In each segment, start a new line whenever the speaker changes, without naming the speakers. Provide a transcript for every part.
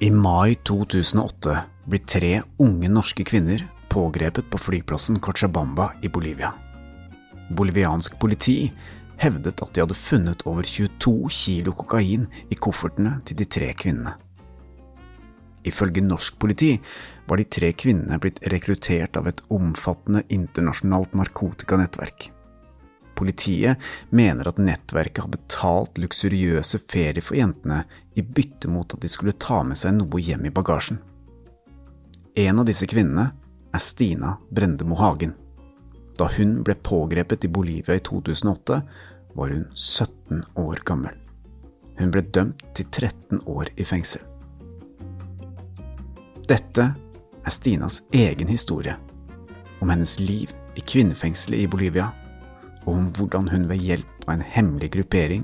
I mai 2008 blir tre unge norske kvinner pågrepet på flyplassen Cochabamba i Bolivia. Boliviansk politi hevdet at de hadde funnet over 22 kilo kokain i koffertene til de tre kvinnene. Ifølge norsk politi var de tre kvinnene blitt rekruttert av et omfattende internasjonalt narkotikanettverk. Politiet mener at nettverket har betalt luksuriøse ferier for jentene i bytte mot at de skulle ta med seg noe hjem i bagasjen. En av disse kvinnene er Stina Brendemo Hagen. Da hun ble pågrepet i Bolivia i 2008, var hun 17 år gammel. Hun ble dømt til 13 år i fengsel. Dette er Stinas egen historie, om hennes liv i kvinnefengselet i Bolivia og om hvordan hun ved hjelp av en hemmelig gruppering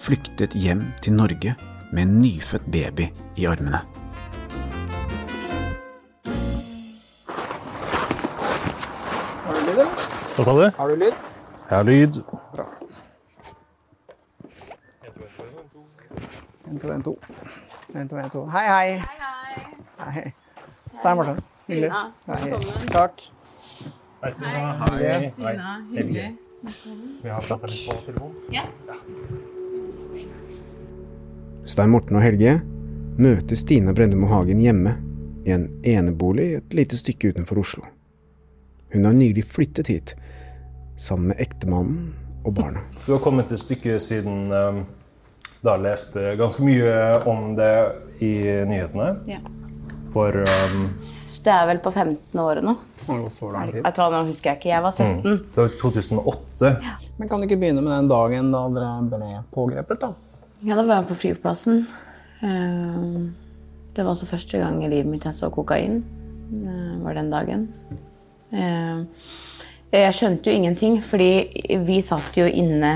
flyktet hjem til Norge med en nyfødt baby i armene.
Har du lyd, eller?
Hva sa du?
Har du lyd?
Jeg har lyd.
Bra. 1, 2, 1, 2. 1, 2, 1, 2. Hei, hei. Hei, hei. hei. Stein Morten. Hyggelig. Velkommen. Takk.
Hei, Stina.
Hei.
Stina, hyggelig. Vi har pratet litt på telefon.
Stein Morten og Helge møter Stina Brendemo Hagen hjemme, i en enebolig et lite stykke utenfor Oslo. Hun har nylig flyttet hit, sammen med ektemannen og barna.
Du har kommet et stykke siden um, da leste ganske mye om det i nyhetene.
Ja.
For um,
Det er vel på 15 året nå.
Det så lang tid.
Nå husker jeg ikke. Jeg var 17.
mm, det var 2008.
Men kan du ikke begynne med den dagen da dere ble pågrepet, da?
Ja, da var jeg på flyplassen. Eh, Det var også første gang i livet mitt jeg så kokain. Det var den dagen. Eh, Jeg skjønte jo ingenting, fordi vi satt jo inne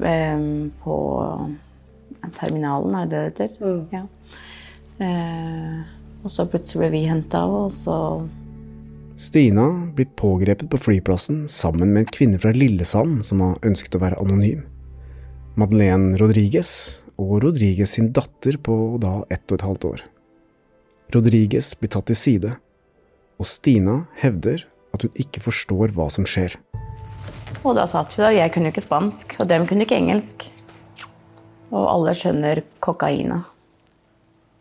eh, på terminalen, er det det heter? Ja. Og så plutselig ble vi henta, og så
Stina blir pågrepet på flyplassen sammen med en kvinne fra Lillesand som har ønsket å være anonym. Madeleine Rodriguez og Rodriguez sin datter på da ett og et halvt år. Rodriguez blir tatt til side, og Stina hevder at hun ikke forstår hva som skjer.
Og da satt vi der. Jeg kunne jo ikke spansk, og dem kunne ikke engelsk. Og alle skjønner kokaina.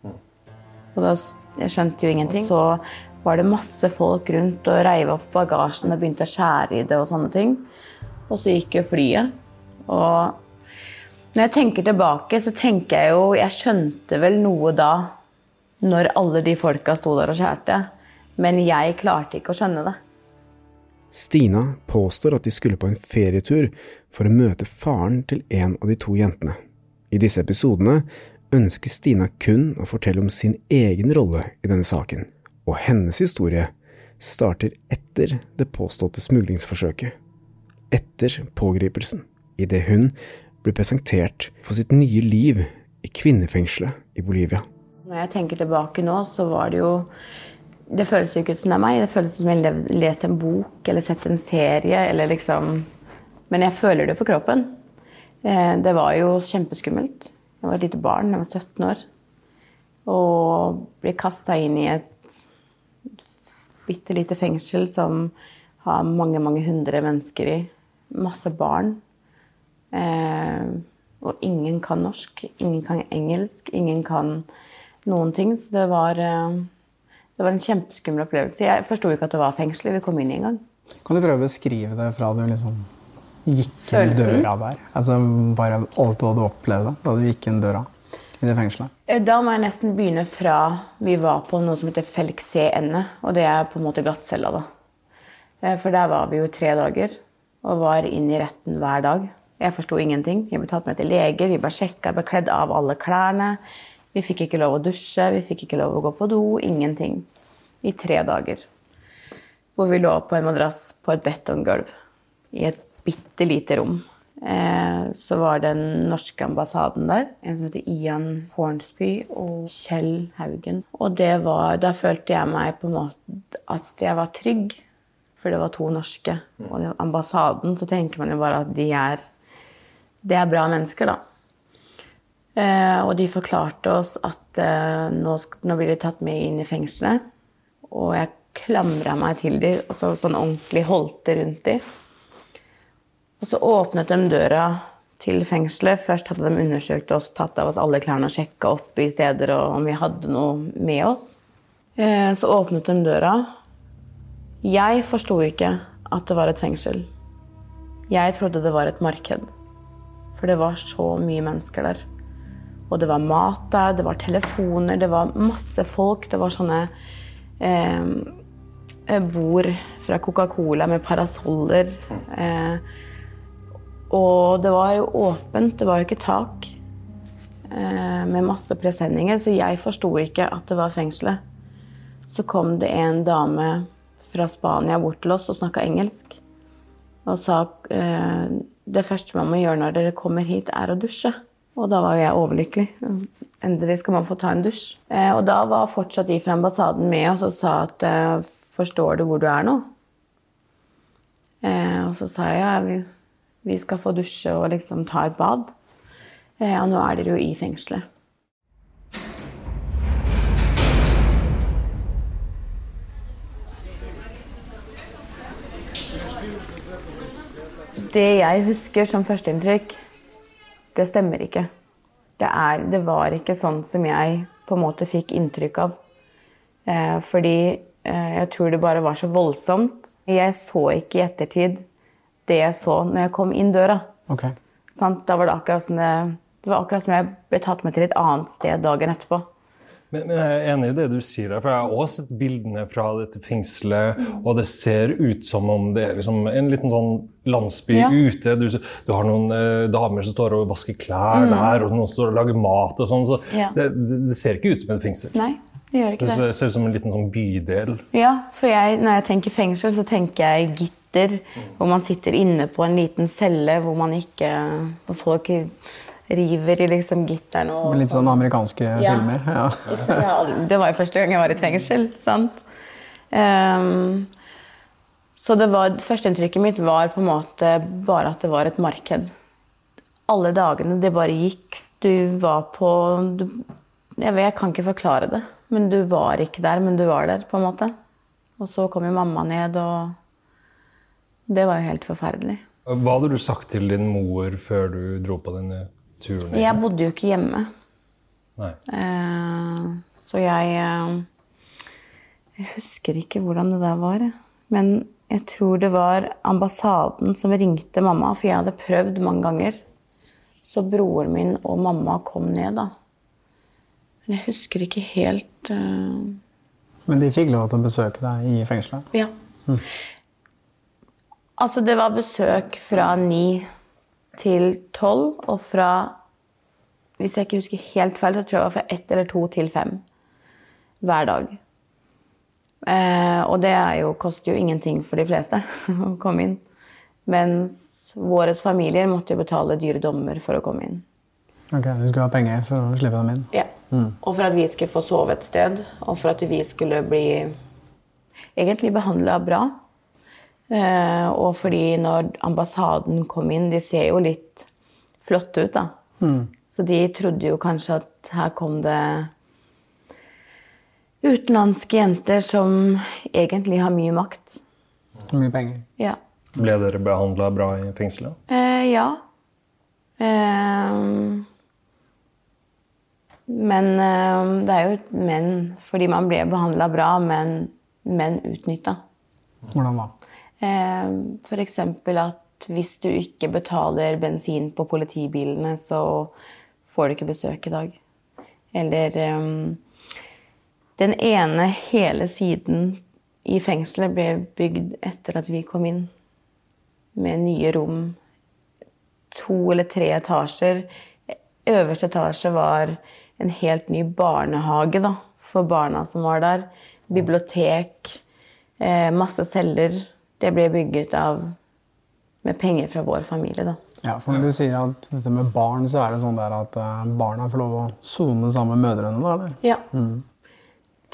Og da, jeg skjønte jo ingenting. Og Så var det masse folk rundt og reiv opp bagasjen og begynte å skjære i det og sånne ting. Og så gikk jo flyet. Og når jeg tenker tilbake, så tenker jeg jo Jeg skjønte vel noe da, når alle de folka sto der og skjærte. Men jeg klarte ikke å skjønne det.
Stina påstår at de skulle på en ferietur for å møte faren til en av de to jentene. I disse episodene ønsker Stina kun å fortelle om sin egen rolle i denne saken, og hennes historie starter etter det påståtte smuglingsforsøket. Etter pågripelsen, idet hun blir presentert for sitt nye liv i kvinnefengselet i Bolivia.
Når jeg tenker tilbake nå, så var det jo Det føles ikke ut som det er meg. Det føles som jeg har lest en bok eller sett en serie. eller liksom... Men jeg føler det på kroppen. Eh, Det var jo kjempeskummelt. Jeg var et lite barn, jeg var 17 år. Og ble kasta inn i et bitte lite fengsel som har mange, mange hundre mennesker i. Masse barn. Eh, og ingen kan norsk, ingen kan engelsk, ingen kan noen ting. Så det var, eh, det var en kjempeskummel opplevelse. Jeg forsto ikke at det var fengsel vi kom inn i engang.
Kan du prøve å beskrive det fra du liksom gikk inn døra der? Altså bare alt hva du opplevde da du gikk inn døra i det fengselet?
Eh, Da må jeg nesten begynne fra vi var på noe som heter Felk C-ende, og det er på en måte glattcella, da. Eh, For der var vi jo tre dager, og var inn i retten hver dag. Jeg forsto ingenting. Vi ble tatt med til leger, vi ble sjekka, ble kledd av alle klærne. Vi fikk ikke lov å dusje, vi fikk ikke lov å gå på do, ingenting. I tre dager. Hvor vi lå på en madrass på et betonggulv i et bitte lite rom. Eh, så var den norske ambassaden der, en som heter Ian Hornsby og Kjell Haugen. Og det var, da følte jeg meg på en måte at jeg var trygg, for det var to norske. Og det, ambassaden, så tenker man jo bare at de er, det er bra mennesker, da. Eh, og de forklarte oss at eh, nå, nå blir de tatt med inn i fengselet. Og jeg klamra meg til dem, og så sånn ordentlig holdt det rundt dem. Og så åpnet de døra til fengselet. Først hadde de undersøkt oss, tatt av oss alle klærne og sjekka opp i steder og om vi hadde noe med oss. Eh, Så åpnet de døra. Jeg forsto ikke at det var et fengsel. Jeg trodde det var et marked. For det var så mye mennesker der. Og det var mat der, det var telefoner, det var masse folk. Det var sånne eh, bord fra Coca-Cola med parasoller. Eh, og det var jo åpent, det var jo ikke tak. Eh, med masse presenninger, så jeg forsto ikke at det var fengselet. Så kom det en dame fra Spania bort til oss og snakka engelsk. Og sa eh, det første man må gjøre når dere kommer hit, er å dusje. Og da var jo jeg overlykkelig. Endelig skal man få ta en dusj. Eh, og da var fortsatt de fra ambassaden med oss og sa at forstår du hvor du er nå? Og så sa jeg ja, vi, skal få dusje og liksom ta et bad. Ja, nå er dere jo i fengselet. Det jeg husker som førsteinntrykk, det stemmer ikke. Det, er, det var ikke sånn som jeg på en måte fikk inntrykk av. Eh, fordi eh, jeg tror det bare var så voldsomt. Jeg så ikke i ettertid det jeg så når jeg kom inn døra.
Okay.
Sant? Da var det akkurat som det, det var akkurat som jeg ble tatt med til et annet sted dagen etterpå.
Men, men jeg er enig i det du sier, der, for jeg har også sett bildene fra dette fengselet, og det ser ut som om det er liksom en liten sånn landsby
Ja.
ute. Du, du har noen eh, damer som står og vasker klær der, og noen står og lager mat og sånn. Så
Mm. Ja.
det, det, ser ikke ut som et fengsel.
Nei, det gjør ikke
Det
det.
ser ut som en liten sånn bydel.
Ja, for jeg, når jeg tenker fengsel, så tenker jeg gitter, hvor man sitter inne på en liten celle, hvor man ikke Hvor folk river i liksom gitteren og
Litt sånn amerikanske
Ja.
filmer. Ja.
Det var jo første gang jeg var i et fengsel, sant? Um, så det var, førsteinntrykket mitt var på en måte bare at det var et marked. Alle dagene det bare gikk. Du var på du, jeg, vet, jeg kan ikke forklare det, men du var ikke der, men du var der, på en måte. Og så kom jo mamma ned, og det var jo helt forferdelig.
Hva hadde du sagt til din mor før du dro på denne turen?
Jeg bodde jo ikke hjemme.
Nei.
Eh, så jeg eh, Jeg husker ikke hvordan det der var. Men jeg tror det var ambassaden som ringte mamma, for jeg hadde prøvd mange ganger. Så broren min og mamma kom ned, da. Men jeg husker ikke helt uh...
Men de fikk lov til å besøke deg i fengselet?
Ja. Altså, det var besøk fra ni til tolv, og fra Hvis jeg ikke husker helt feil, så tror jeg det var fra ett eller to til fem hver dag. Eh, og det jo, koster jo ingenting for de fleste å komme inn. Mens våre familier måtte jo betale dyre dommer for å komme inn.
Ok, Du skulle ha penger for å slippe dem inn?
Ja. Og for at vi skulle få sove et sted, og for at vi skulle bli egentlig behandla bra. Eh, og fordi når ambassaden kom inn, de ser jo litt flotte ut, da. Så de trodde jo kanskje at her kom det utenlandske jenter som egentlig har mye makt.
Mye penger.
Ja.
Ble dere behandla bra i fengselet?
Eh, ja. Eh, men eh, det er jo menn, fordi man ble behandla bra, men menn utnytta.
Hvordan da?
Eh, F.eks. at hvis du ikke betaler bensin på politibilene, så får du ikke besøk i dag. Eller eh, Den ene hele siden i fengselet ble bygd etter at vi kom inn. Med nye rom. To eller tre etasjer. Øverste etasje var en helt ny barnehage da, for barna som var der. Bibliotek. Eh, masse celler. Det ble bygget av med penger fra vår familie, da.
Ja, for når du sier at dette med barn, så er det sånn der at eh, barna får lov å sone sammen med mødrene, da, eller?
Ja.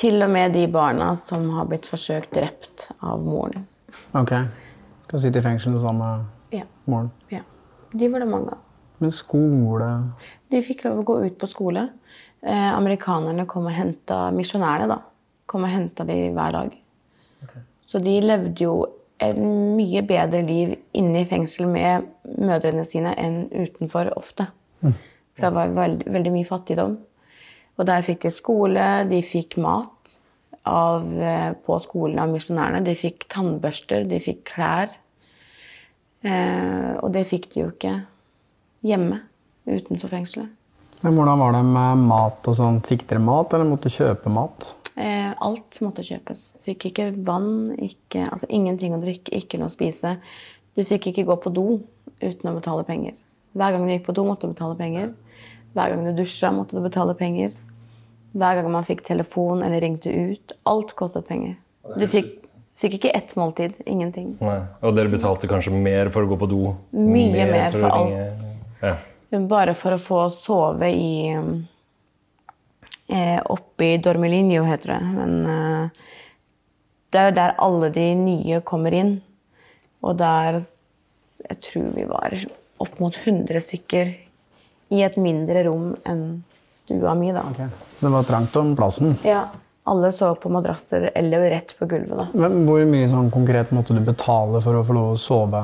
Til og med de barna som har blitt forsøkt drept av moren.
Ok. Skal sitte i fengsel sammen med
Ja.
moren.
ja. De var det mange av.
Men skole
De fikk lov å gå ut på skole. Eh, amerikanerne kom og henta misjonærene, da. Kom og henta de hver dag. Så de levde jo et mye bedre liv inne i fengsel med mødrene sine enn utenfor ofte. For det var veld, veldig mye fattigdom. Og der fikk de skole, de fikk mat av, eh, på skolen av misjonærene. De fikk tannbørster, de fikk klær. Eh, og det fikk de jo ikke hjemme utenfor fengselet.
Men hvordan var det med mat og sånn? Fikk dere mat, eller måtte kjøpe mat?
Eh, alt måtte kjøpes. Fikk ikke vann, ikke, altså ingenting å drikke, ikke noe å spise. Du fikk ikke gå på do uten å betale penger. Hver gang du gikk på do, måtte du betale penger. Hver gang du dusja, måtte du betale penger. Hver gang man fikk telefon eller ringte ut. Alt kostet penger. Du fikk, fikk ikke ett måltid. Ingenting.
Nei. Og dere betalte kanskje mer for å gå på do?
Mye mer for
for
alt.
Ja.
Bare for å få sove i eh, Oppe i Dormelinjo, heter det. Men eh, det er jo der alle de nye kommer inn. Og der Jeg tror vi var opp mot 100 stykker i et mindre rom enn stua mi, da.
Det var trangt om plassen.
Ja. Alle sov på madrasser eller rett på gulvet, da.
Men hvor mye sånn konkret måtte du betale for å få lov å sove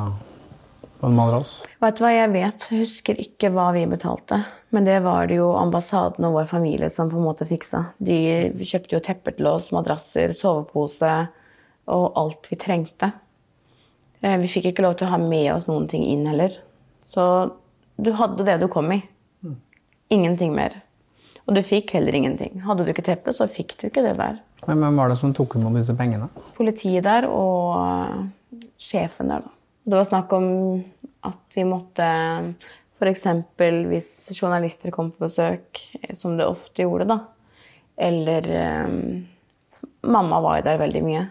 på en madrass?
Vet du hva jeg vet? Husker ikke hva vi betalte. Men det var det jo ambassaden og vår familie som på en måte fiksa. De kjøpte jo tepper til oss, madrasser, sovepose og alt vi trengte. Eh, Vi fikk ikke lov til å ha med oss noen ting inn heller. Så du hadde det du kom i. Ingenting mer. Og du fikk heller ingenting. Hadde du ikke teppe, så fikk du ikke det der.
Men hvem var det som tok imot disse pengene?
Politiet der og eh, sjefen der, da. Det var snakk om at vi måtte F.eks. hvis journalister kom på besøk, eh, som det ofte gjorde, da. Eller um, Mamma var der veldig mye.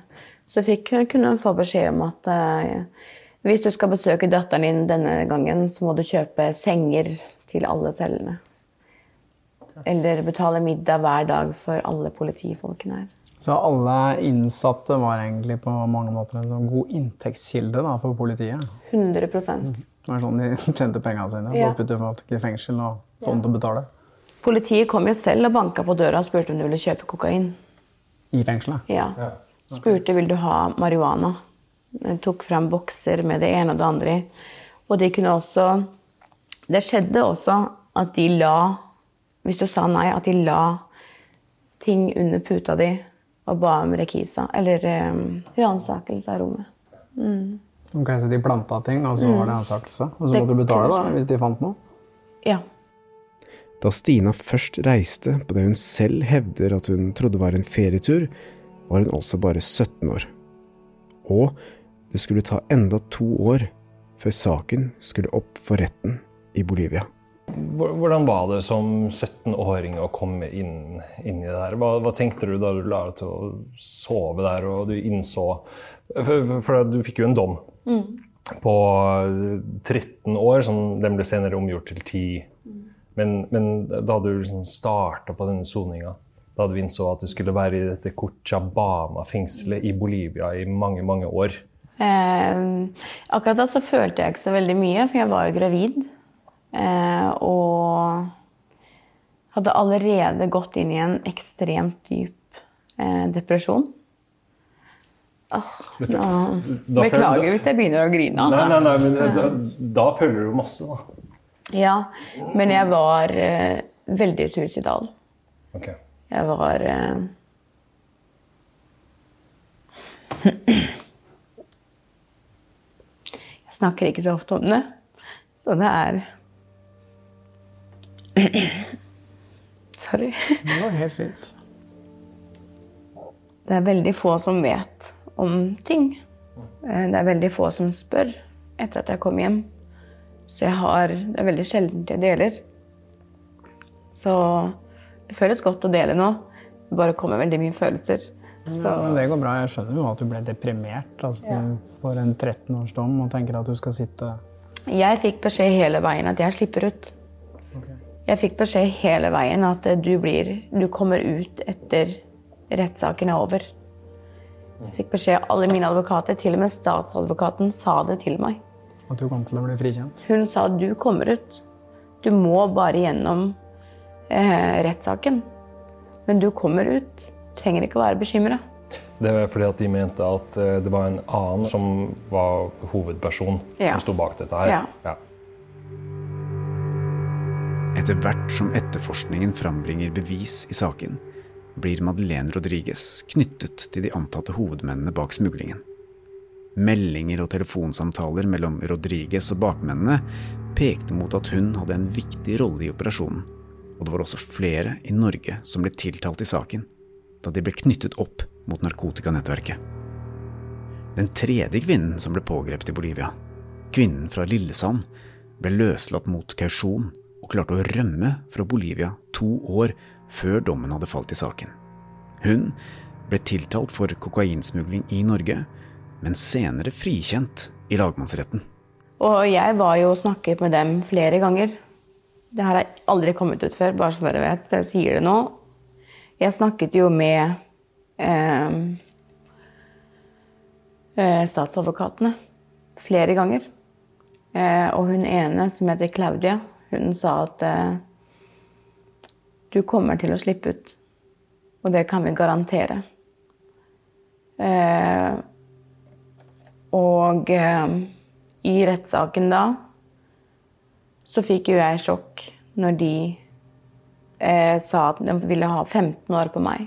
Så fikk, kunne hun få beskjed om at uh, hvis du skal besøke datteren din denne gangen, så må du kjøpe senger til alle cellene. Eller betale middag hver dag for alle politifolkene her.
Så alle innsatte var egentlig på mange måter en sånn god inntektskilde da, for politiet?
100
Det var sånn de tjente pengene sine.
Ja.
Ja. Putte folk i fengsel og få dem til å betale.
Politiet kom jo selv og banka på døra og spurte om du ville kjøpe kokain.
I fengselet?
Ja. Spurte vil du ha marihuana. De tok fram bokser med det ene og det andre i. Og de kunne også Det skjedde også at de la Hvis du sa nei, at de la ting under puta di og ba om rekisa. Eller um, ransakelse av rommet. Mm.
Ok, Så de planta ting, og så
Mm.
var det ansakelse? Og så måtte du betale da, hvis de fant noe?
Ja.
Da Stina først reiste på det hun selv hevder at hun trodde var en ferietur, var hun også bare 17 år. Og det skulle ta enda to år før saken skulle opp for retten i Bolivia.
Hvordan var det som 17-åring å komme inn, inn i det her? Hva, hva tenkte du da du la deg til å sove der og du innså For, for du fikk jo en dom på 13 år, som den ble senere omgjort til 10. Men, men da du liksom starta på denne soninga, da du innså at du skulle være i dette Cochabama-fengselet i Bolivia i mange, mange år
Eh, akkurat da så følte jeg ikke så veldig mye, for jeg var jo gravid. Eh, og hadde allerede gått inn i en ekstremt dyp eh, depresjon.
Da føler-
beklager hvis jeg begynner å grine.
Nei,
Altså.
nei, nei, men da, da føler du masse, da.
Ja, men jeg var eh, veldig suicidal.
Ok.
Jeg var eh, Jeg snakker ikke så ofte om det, så det er Sorry.
Det var helt fint.
Det er veldig få som vet om ting. Eh, Det er veldig få som spør etter at jeg kom hjem. Så jeg har Det er veldig sjelden jeg deler. Så det føles godt å dele nå. Det bare kommer veldig mye følelser.
Ja, men det går bra. Jeg skjønner jo at du ble deprimert. Altså, Du får en 13-årsdom og tenker at du skal sitte
Jeg fikk beskjed hele veien at jeg slipper ut. Jeg fikk beskjed hele veien at du blir Du kommer ut etter rettssaken er over. Jeg fikk beskjed av alle mine advokater, til og med statsadvokaten sa det til meg.
at du kom til å bli frikjent.
Hun sa du kommer ut. Du må bare gjennom eh, rettssaken. Men du kommer ut. Du Trenger ikke å være bekymra.
Det var fordi at de mente at eh, det var en annen som var hovedperson
Ja.
som sto bak dette her.
Ja.
Etter hvert som etterforskningen frambringer bevis i saken, blir Madeleine Rodriguez knyttet til de antatte hovedmennene bak smuglingen. Meldinger og telefonsamtaler mellom Rodriguez og bakmennene pekte mot at hun hadde en viktig rolle i operasjonen, og det var også flere i Norge som ble tiltalt i saken, da de ble knyttet opp mot narkotikanettverket. Den tredje kvinnen som ble pågrepet i Bolivia, kvinnen fra Lillesand, ble løslatt mot kausjon og klarte å rømme fra Bolivia to år før dommen hadde falt i saken. Hun ble tiltalt for kokainsmugling i Norge, men senere frikjent i lagmannsretten.
Og jeg var jo og snakket med dem flere ganger. Det her har aldri kommet ut før, bare så dere vet. Jeg sier det nå. Jeg snakket jo med eh, eh, statsadvokatene flere ganger. Eh, og hun ene, som heter Claudia, hun sa at eh, du kommer til å slippe ut. Og det kan vi garantere. Eh, og eh, i rettssaken da så fikk jo jeg sjokk når de eh, sa at de ville ha 15 år på meg.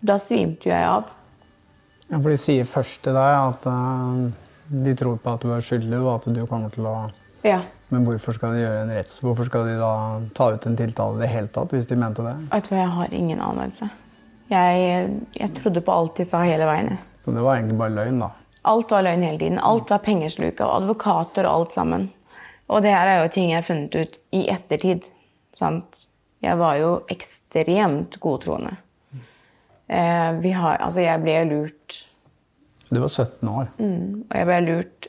Da svimte jo jeg av.
Ja, for de sier først til deg at uh, de tror på at du er skyldig, og at du kommer til å
Ja.
Men hvorfor skal de gjøre en retts... Hvorfor skal de da ta ut en tiltale i det hele tatt, hvis de mente det?
Vet du hva, jeg har ingen anelse. Jeg, jeg trodde på alt de sa hele veien.
Så det var egentlig bare løgn, da.
Alt var løgn hele tiden. Alt var pengesluk av advokater og alt sammen. Og det her er jo ting jeg har funnet ut i ettertid. Sant? Jeg var jo ekstremt godtroende. Eh, vi har, altså jeg ble lurt,
Du var 17 år.
og jeg ble lurt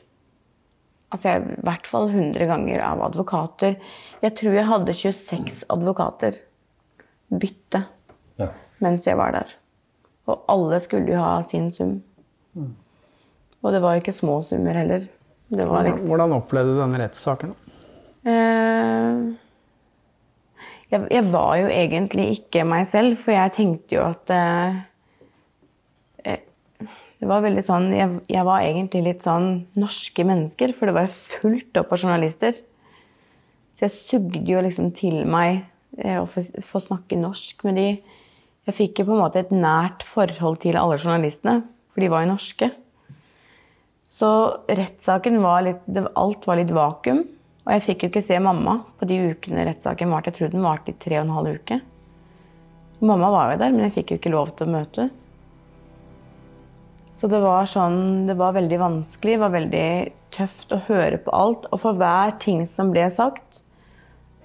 altså jeg, i hvert fall 100 ganger av advokater. Jeg tror jeg hadde 26 advokater bytte
Ja.
mens jeg var der. Og alle skulle jo ha sin sum. Og det var jo ikke små summer heller. Det var liksom
Hvordan opplevde du denne rettssaken?
Eh, jeg, jeg var jo egentlig ikke meg selv, for jeg tenkte jo at eh, Det var veldig sånn jeg, jeg var egentlig litt sånn norske mennesker, for det var fullt opp av journalister. Så jeg sugde jo liksom til meg eh, å få, få snakke norsk med de. Jeg fikk jo på en måte et nært forhold til alle journalistene, for de var jo norske. Så rettssaken var litt det, Alt var litt vakuum. Og jeg fikk jo ikke se mamma på de ukene rettssaken varte. Jeg tror den varte i tre og en halv uke. Mamma var jo der, men jeg fikk jo ikke lov til å møte. Så det var sånn Det var veldig vanskelig, det var veldig tøft å høre på alt. Og for hver ting som ble sagt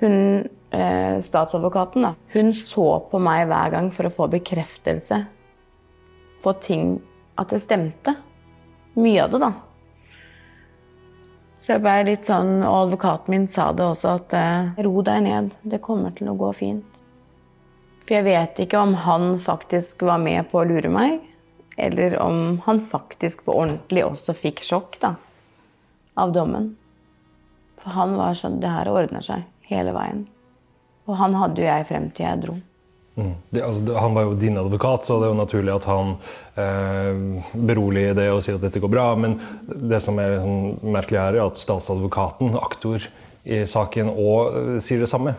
Hun eh, statsadvokaten, da, hun så på meg hver gang for å få bekreftelse på ting At det stemte. Mye av det, da. Så jeg ble litt sånn, og advokaten min sa det også, at eh, ro deg ned, det kommer til å gå fint. For jeg vet ikke om han faktisk var med på å lure meg, eller om han faktisk på ordentlig også fikk sjokk da, av dommen. For han var sånn, det her ordner seg hele veien. Og han hadde jo jeg frem til jeg dro.
Det, altså, han var jo din advokat, så det er jo naturlig at han eh, beroliger det og sier at dette går bra. Men det som er sånn merkelig her, er at statsadvokaten, aktor i saken, òg eh, sier det samme.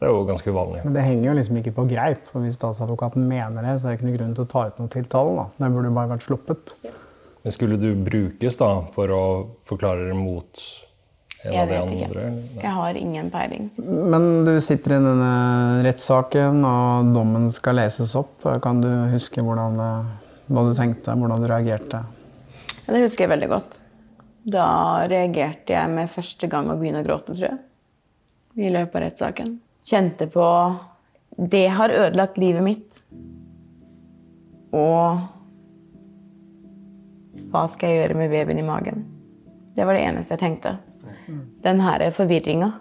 Det er jo ganske uvanlig.
Men det henger jo liksom ikke på greip. for Hvis statsadvokaten mener det, så er det ikke noe grunn til å ta ut noen tiltale. da. Det burde jo bare vært sluppet.
Men skulle du brukes da for å forklare det mot en
Jeg
av de
vet
andre?
ikke. Jeg har ingen peiling.
Men du sitter i denne rettssaken, og dommen skal leses opp. Kan du huske hvordan hva du tenkte, hvordan du reagerte?
Ja, Det husker jeg veldig godt. Da reagerte jeg med første gang å begynne å gråte, tror jeg. I løpet av rettssaken. Kjente på Det har ødelagt livet mitt. Og hva skal jeg gjøre med babyen i magen? Det var det eneste jeg tenkte. Den her forvirringa.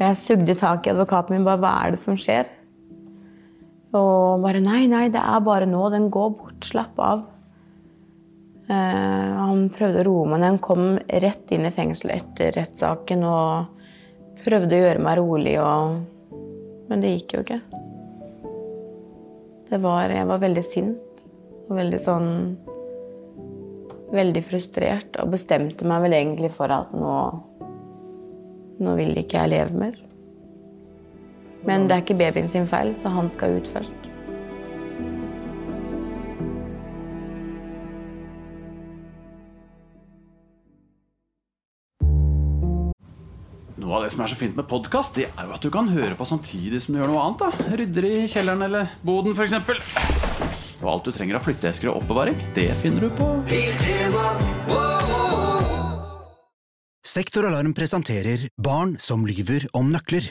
Jeg sugde tak i advokaten min. bare, Hva er det som skjer? Og bare Nei, nei, det er bare nå. Den går bort. Slapp av. Uh, han prøvde å roe meg ned. Han kom rett inn i fengsel etter rettssaken og prøvde å gjøre meg rolig, og... men det gikk jo ikke. Det var, jeg var veldig sint og veldig sånn Veldig frustrert og bestemte meg vel egentlig for at nå Nå vil ikke jeg leve mer. Men det er ikke babyen sin feil, så han skal ut først.
Som er så fint med podkast, det er jo at du kan høre på samtidig som du gjør noe annet. da Rydder i kjelleren eller boden, f.eks. Og alt du trenger av flytteesker og oppbevaring, det finner du på
Sektoralarm presenterer Barn som lyver om nøkler.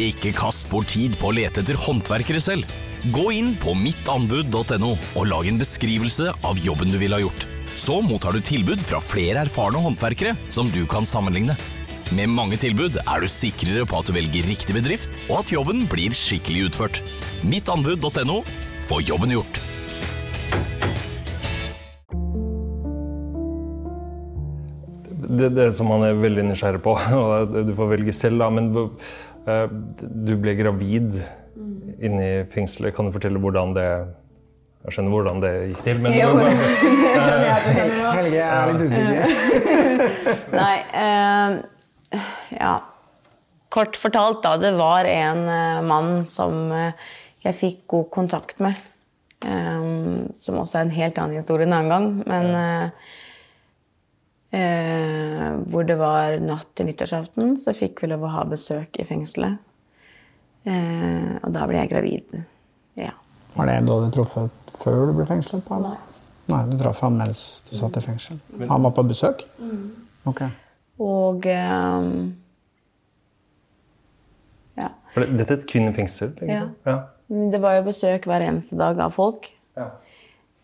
Ikke kast bort tid på å lete etter håndverkere selv. Gå inn på mittanbud.no og lag en beskrivelse av jobben du ville ha gjort. Så mottar du tilbud fra flere erfarne håndverkere som du kan sammenligne. Med mange tilbud er du sikrere på at du velger riktig bedrift, og at jobben blir skikkelig utført. Mittanbud.no få jobben gjort.
Det, det som man er veldig nysgjerrig på, og du får velge selv, da, men du ble gravid inne i fengselet. Kan du fortelle hvordan det Jeg skjønner hvordan det gikk til, men
Jo.
Helge jeg er litt usikker.
Nei uh, Ja. Kort fortalt, da. Det var en uh, mann som uh, jeg fikk god kontakt med. Um, som også er en helt annen historie en annen gang. Men eh, hvor det var natt til nyttårsaften, så fikk vi lov å ha besøk i fengselet. Eh, og da ble jeg gravid. Ja.
Var det da du truffet før du ble fengslet? på? Nei. Nei, du traff ham mens du satt i fengsel. Han var på besøk? Ok.
Og eh, Ja.
Var det- Dette er et kvinnefengsel?
Ja.
Ja.
Det var jo besøk hver eneste dag av folk.
Ja.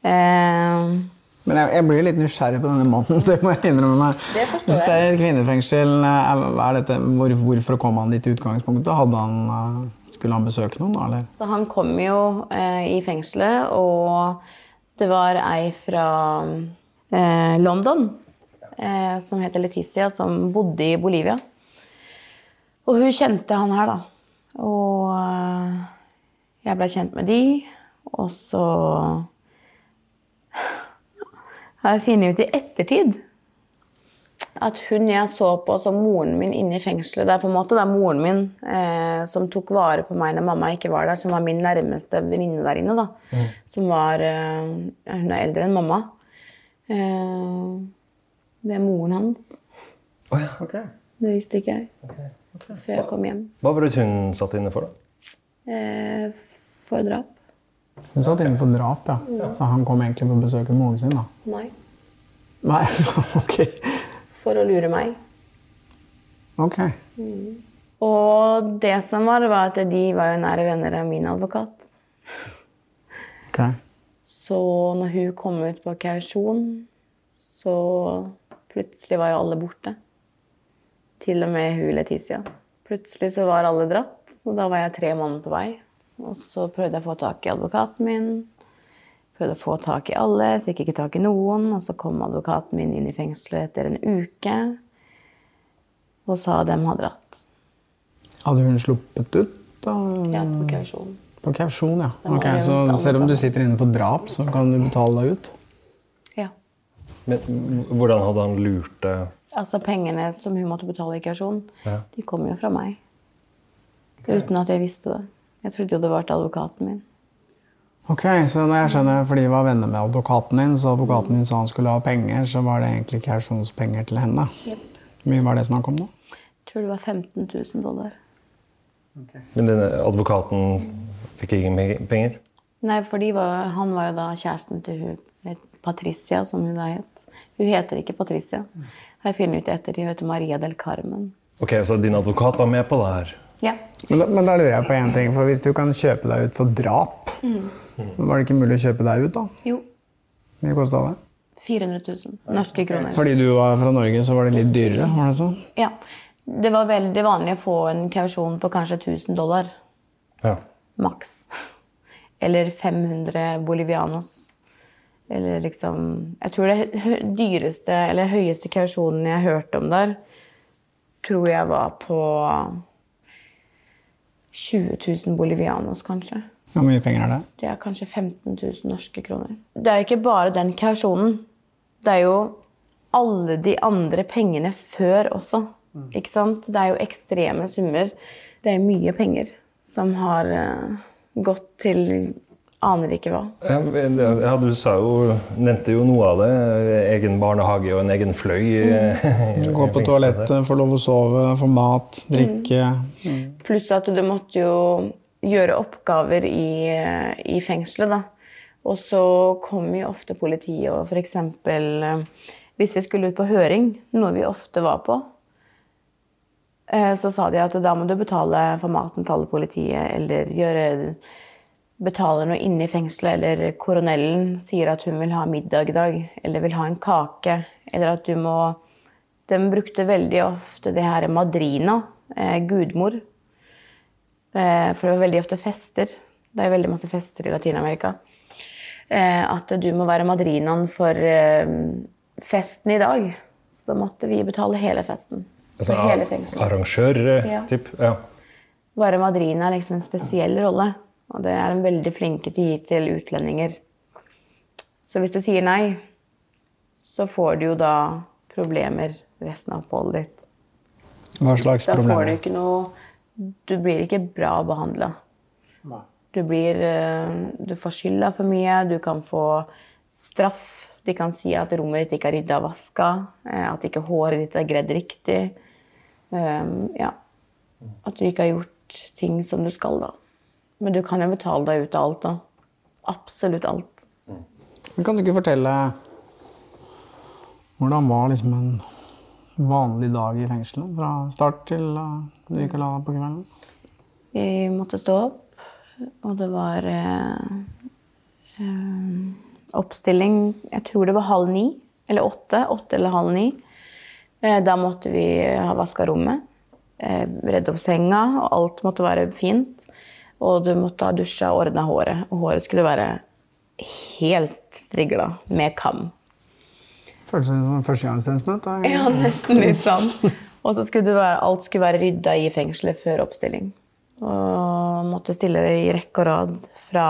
Eh,
Men jeg, jeg blir litt nysgjerrig på denne mannen. det må jeg innrømme meg.
Det
Hvis det er et kvinnefengsel, dette, hvor, hvorfor kom han dit i utgangspunktet? Han, eh, skulle han besøke noen? Eller?
så han kom jo eh, i fengselet, og det var ei fra eh, London eh, som heter Leticia, som bodde i Bolivia. Og hun kjente han her, da. Og eh, jeg ble kjent med de, og så har jeg funnet ut i ettertid at hun jeg så på som moren min inne i fengselet Det er på en måte det er moren min eh, som tok vare på meg når mamma ikke var der, som var min nærmeste venninne der inne. da. Som var eh, Hun er eldre enn mamma. Eh, det er moren hans.
Oh, ja.
Det visste ikke jeg før jeg kom hjem.
Hva var det hun satt inne for, da?
Eh, for drap.
Hun satt inne for drap, ja. Så han kom egentlig for å besøke moren sin? da.
Nei.
Nei, ok.
For å lure meg.
Ok.
Og det som var, var at de var jo nære venner av min advokat.
Ok.
Så når hun kom ut på kausjon, så plutselig var jo alle borte. Til og med hun Leticia. Plutselig så var alle dratt, og da var jeg tre måneder på vei. Og så prøvde jeg å få tak i advokaten min. Prøvde å få tak i alle, fikk ikke tak i noen. Og så kom advokaten min inn i fengselet etter en uke og sa at de hadde dratt.
Hadde hun sluppet ut? da?
Ja, på kausjon.
På kausjon, ja. Ok, Så selv om du sitter inne for drap, så kan du betale deg ut?
Ja.
Men hvordan hadde han lurt det?
Altså pengene som hun måtte betale i kausjon,
Ja.
de kom jo fra meg. Uten at jeg visste det. Jeg trodde jo det var til advokaten min.
Ok, så når jeg skjønner, fordi de var venner med advokaten din, så advokaten din sa han skulle ha penger, så var det egentlig kausjonspenger til henne?
Jep.
Hvor mye var det snakk om da?
Jeg tror det var 15 000 dollar.
Men denne advokaten fikk ingen penger?
Nei, for var, han var jo da kjæresten til hun Patricia, som hun da het. Hun heter ikke Patricia. Har jeg funnet ut etter. De heter Maria del Carmen.
Ok, Så din advokat var med på det her?
Ja.
Men da, men da lurer jeg på en ting, for hvis du kan kjøpe deg ut for drap, var det ikke mulig å kjøpe deg ut da?
Jo.
Hvor mye kosta det?
400 000 norske kroner.
Fordi du var fra Norge, så var det litt dyrere, var det sånn?
Ja. Det var veldig vanlig å få en kausjon på kanskje 1000 dollar.
Ja.
Maks. Eller 500 bolivianos. Eller liksom Jeg tror det dyreste, eller høyeste kausjonen jeg hørte om der, tror jeg var på 20 000 bolivianos, kanskje.
Hvor mye penger er det?
Det er kanskje 15 000 norske kroner. Det er jo ikke bare den kausjonen. Det er jo alle de andre pengene før også. Ikke sant? Det er jo ekstreme summer. Det er mye penger som har eh, gått til aner ikke hva.
Ja, du sa jo, nevnte jo noe av det. Egen barnehage og en egen fløy.
Mm.
Gå på toalettet, få lov å sove, få mat, drikke.
Pluss at du måtte jo gjøre oppgaver i, i fengselet, da. Og så kom jo ofte politiet og f.eks. hvis vi skulle ut på høring, noe vi ofte var på, eh, så sa de at da må du betale for maten til alle politiet, eller gjøre betale noe inne i fengselet, eller koronellen sier at hun vil ha middag i dag, eller vil ha en kake, eller at du må De brukte veldig ofte det her madrina, eh, gudmor. Eh, for det var veldig ofte fester. Det er veldig masse fester i Latin-Amerika. Eh, at du må være madrinaen for eh, festen i dag. Så da måtte vi betale hele festen.
Altså,
hele fengselet.
Arrangør, eh,
Ja.
Ja.
Være madrina er liksom en spesiell rolle. Og det er de veldig flinke til å gi til utlendinger. Så hvis du sier nei, så får du jo da problemer resten av oppholdet ditt.
Hva slags
Da får du ikke noe Du blir ikke bra behandla. Du blir eh, Du får skylda for mye, du kan få straff. De kan si at rommet ditt ikke er rydda og vaska, eh, at ikke håret ditt er gredd riktig. Um, ja. At du ikke har gjort ting som du skal, da. Men du kan jo betale deg ut av alt, da. Absolutt alt.
Men Kan du ikke fortelle hvordan var liksom en vanlig dag i fengselet? Fra start til uh, du gikk og la deg på kvelden?
Vi måtte stå opp, og det var eh, eh, oppstilling Jeg tror det var halv ni. Eller åtte. Åtte eller halv ni. Eh, da måtte vi ha vaska rommet. Eh, redde opp senga, og alt måtte være fint. Og du måtte ha dusja og ordna håret. Og håret skulle være helt strigla med kam.
Føles som førstegangstjeneste.
Ja, nesten litt sånn. Og så skulle være, alt skulle være rydda i fengselet før oppstilling. Og måtte stille i rekke og rad fra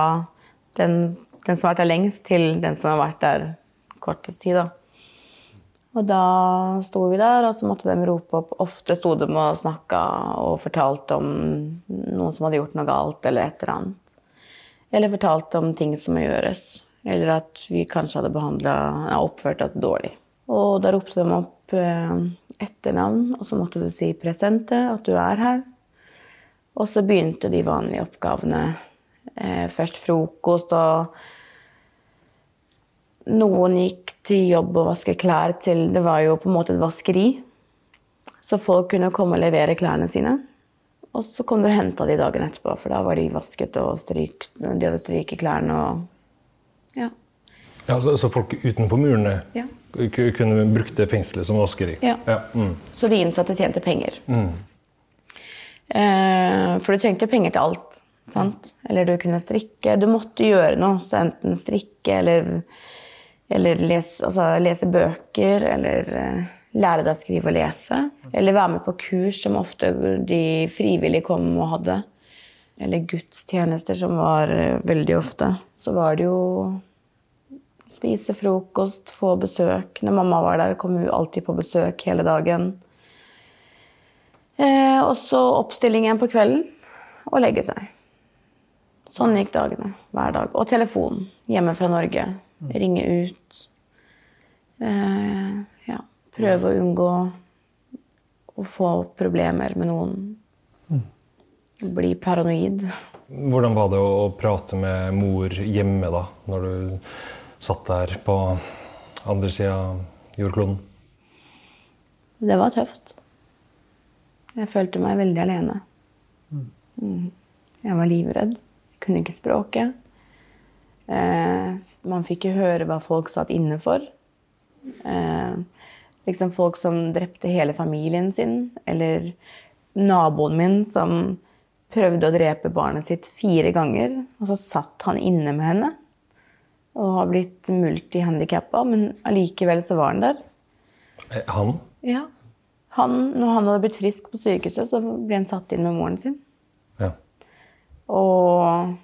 den, den som har vært der lengst, til den som har vært der kortest tid. Da. Og da sto vi der, og så måtte de rope opp. Ofte sto de og snakka og fortalte om noen som hadde gjort noe galt, eller et eller annet. Eller fortalte om ting som må gjøres. Eller at vi kanskje hadde behandla oppført oss dårlig. Og da ropte de opp eh, etternavn, og så måtte du si 'presente', at du er her. Og så begynte de vanlige oppgavene. Eh, først frokost, og noen gikk til jobb og vaske klær til Det var jo på en måte et vaskeri. Så folk kunne komme og levere klærne sine. Og så kom du og henta de dagen etterpå, for da var de vasket og stryk, de hadde stryket klærne og Ja.
Ja, så, så folk utenfor murene
Ja.
kunne brukt det fengselet som vaskeri?
Ja.
mm.
Så de innsatte tjente penger.
Mm.
Eh, for du trengte penger til alt. Sant? Eller du kunne strikke. Du måtte gjøre noe. Så enten strikke eller, eller lese, altså lese bøker. Eller eh, lære deg å skrive og lese. Eller være med på kurs som ofte de frivillige kom og hadde. Eller gudstjenester som var eh, veldig ofte. Så var det jo spise frokost, få besøk. Når mamma var der, kom hun alltid på besøk hele dagen. Eh, og så oppstillingen på kvelden og legge seg. Sånn gikk dagene hver dag. Og telefon hjemme fra Norge. Ringe ut. Eh, ja, prøve å unngå å få problemer med noen. Bli paranoid.
Hvordan var det å prate med mor hjemme da, når du satt der på andre sida av jordkloden?
Det var tøft. Jeg følte meg veldig alene. Mm. Jeg var livredd. Kunne ikke språket. Eh, man fikk jo høre hva folk satt inne for. Eh, liksom folk som drepte hele familien sin, eller naboen min som prøvde å drepe barnet sitt fire ganger, og så satt han inne med henne. Og har blitt multihandikappa, men allikevel så var han der.
Eh, Han?
Ja. Han, når han hadde blitt frisk på sykehuset, så ble han satt inn med moren sin. Og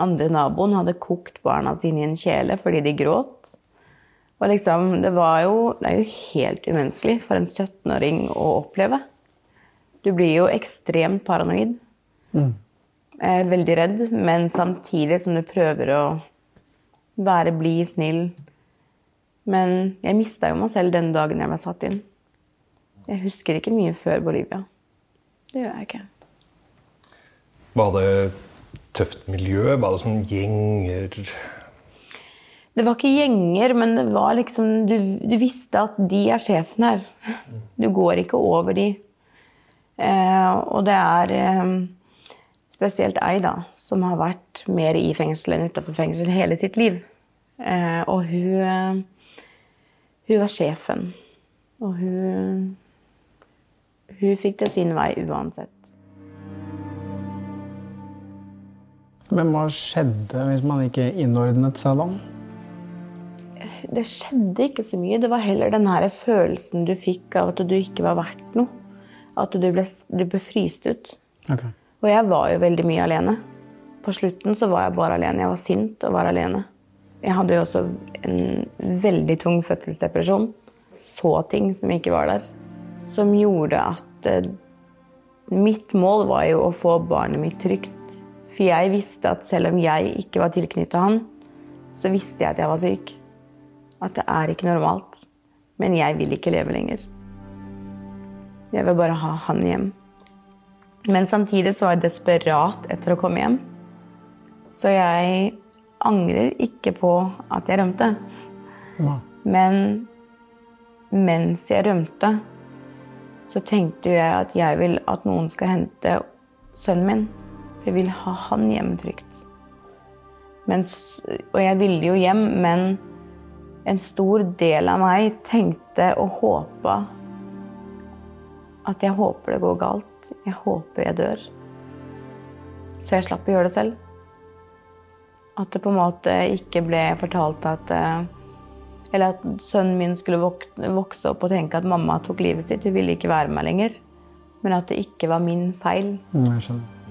andre naboen hadde kokt barna sine i en kjele fordi de gråt. Og liksom, det var jo Det er jo helt umenneskelig for en 17-åring å oppleve. Du blir jo ekstremt paranoid. Jeg er veldig redd, men samtidig som du prøver å være blid, snill. Men jeg mista jo meg selv den dagen jeg ble satt inn. Jeg husker ikke mye før Bolivia. Det gjør jeg ikke.
Var det tøft miljø? Var det sånn gjenger?
Det var ikke gjenger, men det var liksom Du, du visste at de er sjefen her. Du går ikke over de. Eh, og det er eh, spesielt ei, da, som har vært mer i fengsel enn utenfor fengsel hele sitt liv. Eh, og hun eh, Hun var sjefen. Og hun Hun fikk det sin vei uansett.
Men hva skjedde hvis man ikke innordnet seg da?
det skjedde ikke så mye. Det var heller den her følelsen du fikk av at du ikke var verdt noe. At du ble, du ble fryst ut.
Okay.
Og jeg var jo veldig mye alene. På slutten så var jeg bare alene. Jeg var sint og var alene. Jeg hadde jo også en veldig tung fødselsdepresjon. Så ting som ikke var der. Som gjorde at eh, mitt mål var jo å få barnet mitt trygt. For jeg visste at selv om jeg ikke var tilknyttet han, så visste jeg at jeg var syk. At det er ikke normalt. Men jeg vil ikke leve lenger. Jeg vil bare ha han hjem. Men samtidig så var jeg desperat etter å komme hjem. Så jeg angrer ikke på at jeg rømte. Men mens jeg rømte, så tenkte jeg at jeg vil at noen skal hente sønnen min. Jeg vil ha han hjemme trygt. Mens, og jeg ville jo hjem, men en stor del av meg tenkte og håpa at jeg håper det går galt. Jeg håper jeg dør. Så jeg slapp å gjøre det selv. At det på en måte ikke ble fortalt at eh, Eller at sønnen min skulle vokse opp og tenke at mamma tok livet sitt. Hun ville ikke være med meg lenger. Men at det ikke var min feil.
Mm, Jeg skjønner.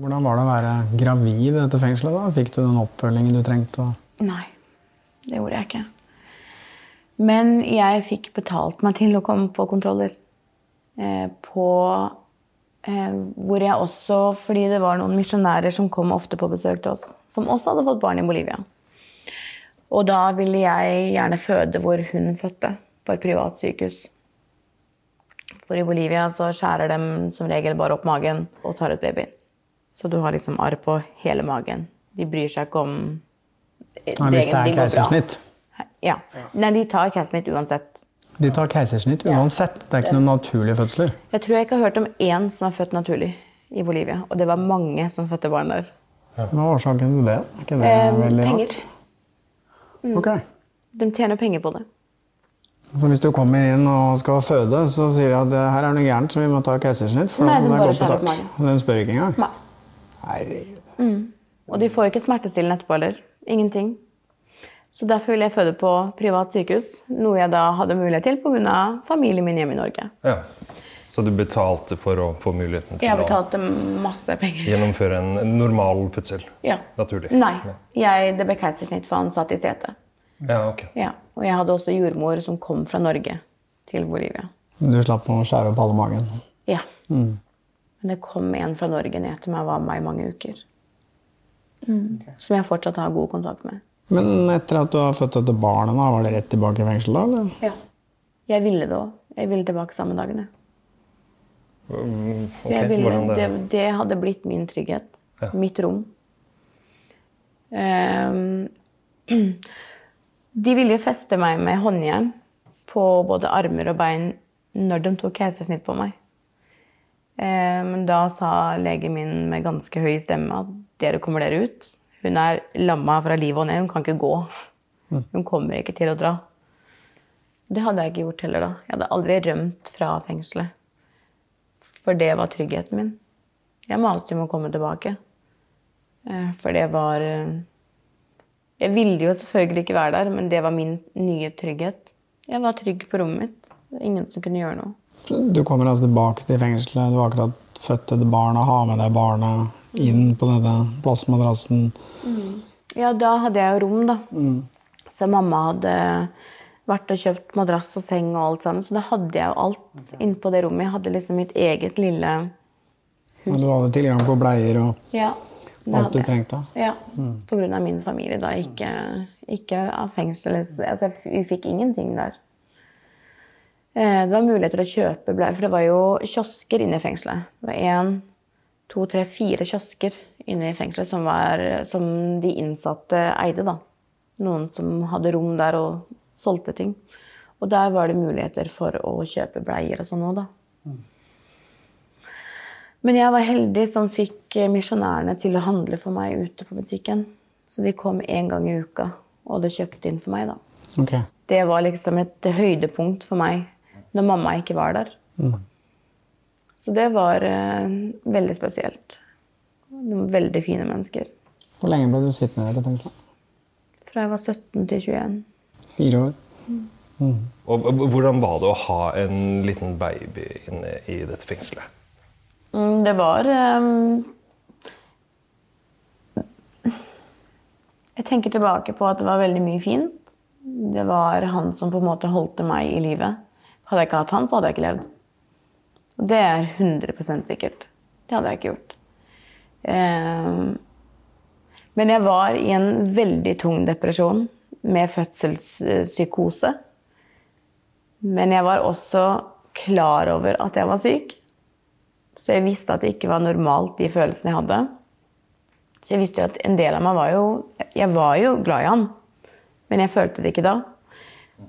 Hvordan var det å være gravid i dette fengselet? da? Fikk du den oppfølgingen du trengte?
Nei, det gjorde jeg ikke. Men jeg fikk betalt meg til å komme på kontroller. Eh, på eh, Hvor jeg også Fordi det var noen misjonærer som kom ofte på besøk til oss, som også hadde fått barn i Bolivia. Og da ville jeg gjerne føde hvor hun fødte, på et privat sykehus. For i Bolivia så skjærer de som regel bare opp magen og tar ut babyen. Så du har liksom arr på hele magen. De bryr seg ikke om
Nei, hvis det er keisersnitt.
Ja. Nei, de tar keisersnitt uansett.
De tar keisersnitt uansett. Det er ikke noen naturlige fødsler.
Jeg tror jeg ikke har hørt om én som er født naturlig i Bolivia. Og det var mange som fødte barn der.
Hva er årsaken til det? Er ikke det
Eh,
veldig rart?
penger. Mm.
Ok.
De tjener penger på det.
Så hvis du kommer inn og skal føde, så sier de at "Eh, her er noe gærent, så vi må ta keisersnitt? For
Nei, de
det
bare skjærer opp
betalt. De spør ikke engang?
Nei.
Herregud.
Mm. Og de får jo ikke smertestillende etterpå heller. Ingenting. Så derfor ville jeg føde på privat sykehus, noe jeg da hadde mulighet til pga. familien min hjemme i Norge.
Ja. Så du betalte for å få muligheten til
Jeg
å
betalte masse penger.
gjennomføre en, en normal fødsel?
Ja.
Naturlig?
Nei, jeg, det ble keisersnitt for han satt i setet.
Ja, ok.
Ja. Og jeg hadde også jordmor som kom fra Norge til Bolivia.
Du slapp å skjære opp halve magen?
Ja.
Mm.
Men det kom en fra Norge ned til meg og var med meg i mange uker. Som jeg fortsatt har god kontakt med.
Men etter at du har født dette barnet, da, var det rett tilbake i fengsel da? eller?
Ja. Jeg ville det òg. Jeg ville tilbake samme dagene.
Mm, okay.
jeg ville, det,
det?
det hadde blitt min trygghet.
Ja.
Mitt rom. Um, de ville jo feste meg med håndjern på både armer og bein når de tok keisersnitt på meg. Ehm, da sa legen min med ganske høy stemme at dere kommer dere ut. Hun er lamma fra livet og ned, hun kan ikke gå. Hun kommer ikke til å dra. Det hadde jeg ikke gjort heller da. Jeg hadde aldri rømt fra fengselet. For det var tryggheten min. Jeg maste om å komme tilbake. Eh, For det var eh, Jeg ville jo selvfølgelig ikke være der, men det var min nye trygghet. Jeg var trygg på rommet mitt. Ingen som kunne gjøre noe.
Du kommer altså tilbake til fengselet, du har akkurat født et barn og har med deg barnet inn på denne plastmadrassen.
Ja, da hadde jeg jo rom, da.
Mm.
Så mamma hadde vært og kjøpt madrass og seng og alt sammen. Så da hadde jeg jo alt inne på det rommet. Jeg hadde liksom mitt eget lille hus.
Og du hadde tilgang på bleier og
Ja.
alt du trengte.
Ja.
Mm.
På grunn av min familie, da. Ikke, ikke av fengsel. Altså, vi fikk ingenting der. Eh, Det var muligheter å kjøpe bleier, for det var jo kiosker inne i fengselet. Det var én, to, tre, fire kiosker inne i fengselet som, var, som de innsatte eide. da. Noen som hadde rom der og solgte ting. Og der var det muligheter for å kjøpe bleier og sånn òg, da. Men jeg var heldig som fikk misjonærene til å handle for meg ute på butikken. Så de kom én gang i uka og hadde kjøpt inn for meg. da.
Okay.
Det var liksom et høydepunkt for meg når mamma ikke var der.
Mm.
Så det var eh, veldig spesielt. De var veldig fine mennesker.
Hvor lenge ble du sittende i dette fengselet?
Fra jeg var 17 til 21.
Fire år?
Og og hvordan var det å ha en liten baby inne i dette fengselet?
Mm, Det var ehm, Jeg tenker tilbake på at det var veldig mye fint. Det var han som på en måte holdte meg i livet. Hadde jeg ikke hatt han, så hadde jeg ikke levd. Og det er 100% sikkert. Det hadde jeg ikke gjort. Ehm, Men jeg var i en veldig tung depresjon med fødselspsykose. Men jeg var også klar over at jeg var syk. Så jeg visste at det ikke var normalt, de følelsene jeg hadde. Så jeg visste jo at en del av meg var jo Jeg var jo glad i han, men jeg følte det ikke da.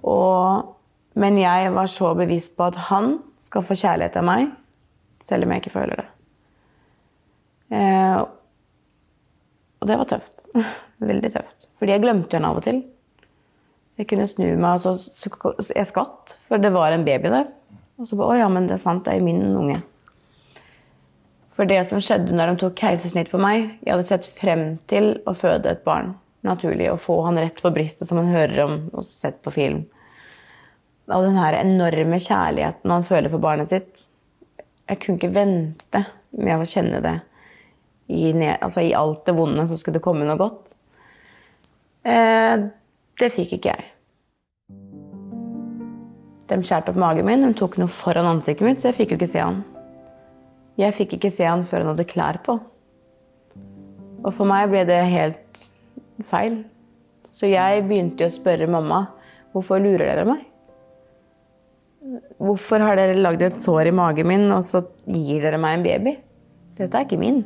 Og, men jeg var så bevisst på at han skal få kjærlighet av meg, selv om jeg ikke føler det. Eh, og det var tøft. Veldig tøft. Fordi jeg glemte henne av og til. Jeg kunne snu meg, og så, jeg skvatt, for det var en baby der. Og så bare Å ja, men det er sant, det er jo min unge. For det som skjedde når de tok keisersnitt på meg Jeg hadde sett frem til å føde et barn. Naturlig. Å få han rett på brystet, som man hører om og sett på film. Og den her enorme kjærligheten man føler for barnet sitt. Jeg kunne ikke vente med å kjenne det i, altså i alt det vonde, så skulle det komme noe godt. Eh, det fikk ikke jeg. De skjærte opp magen min, de tok noe foran ansiktet mitt, så jeg fikk jo ikke se han. Jeg fikk ikke se han før han hadde klær på. Og for meg ble det helt feil. Så jeg begynte å spørre mamma hvorfor lurer dere meg? Hvorfor har dere lagd et sår i magen min, og så gir dere meg en baby? Dette er ikke min.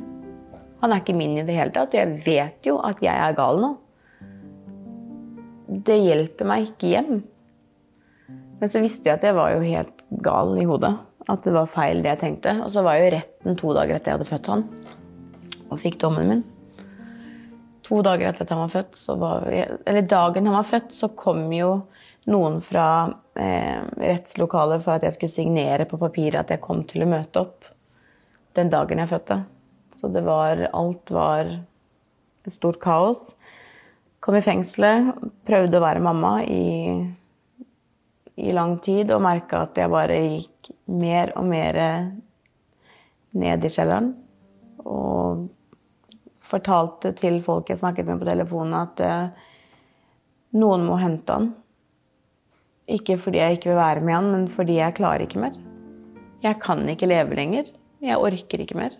Han er ikke min i det hele tatt, og jeg vet jo at jeg er gal nå. Det hjelper meg ikke hjem. Men så visste jeg at jeg var jo helt gal i hodet. At det var feil det jeg tenkte. Og så var jeg jo retten to dager etter jeg hadde født han. Og fikk dommen min. To dager etter at han var født, så var vi, eller dagen han var født, så kom jo noen fra eh, rettslokalet for at jeg skulle signere på papiret at jeg kom til å møte opp den dagen jeg fødte. Så det var Alt var et stort kaos. Kom i fengselet, prøvde å være mamma i, i lang tid og merka at jeg bare gikk mer og mer ned i kjelleren. Og fortalte til folk jeg snakket med på telefonen, at eh, noen må hente han. Ikke fordi jeg ikke vil være med han, men fordi jeg klarer ikke mer. Jeg kan ikke leve lenger. Jeg orker ikke mer.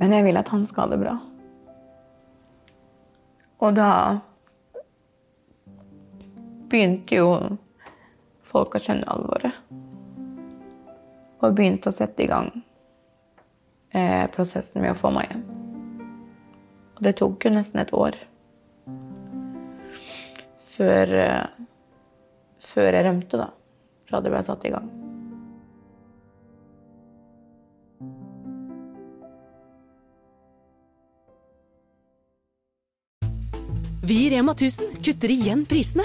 Men jeg vil at han skal ha det bra. Og da begynte jo folk å skjønne alvoret. Og begynte å sette i gang eh, prosessen med å få meg hjem. Og det tok jo nesten et år før, eh, før jeg rømte, da. Fra det ble satt i gang.
Vi i Rema 1000 kutter igjen prisene.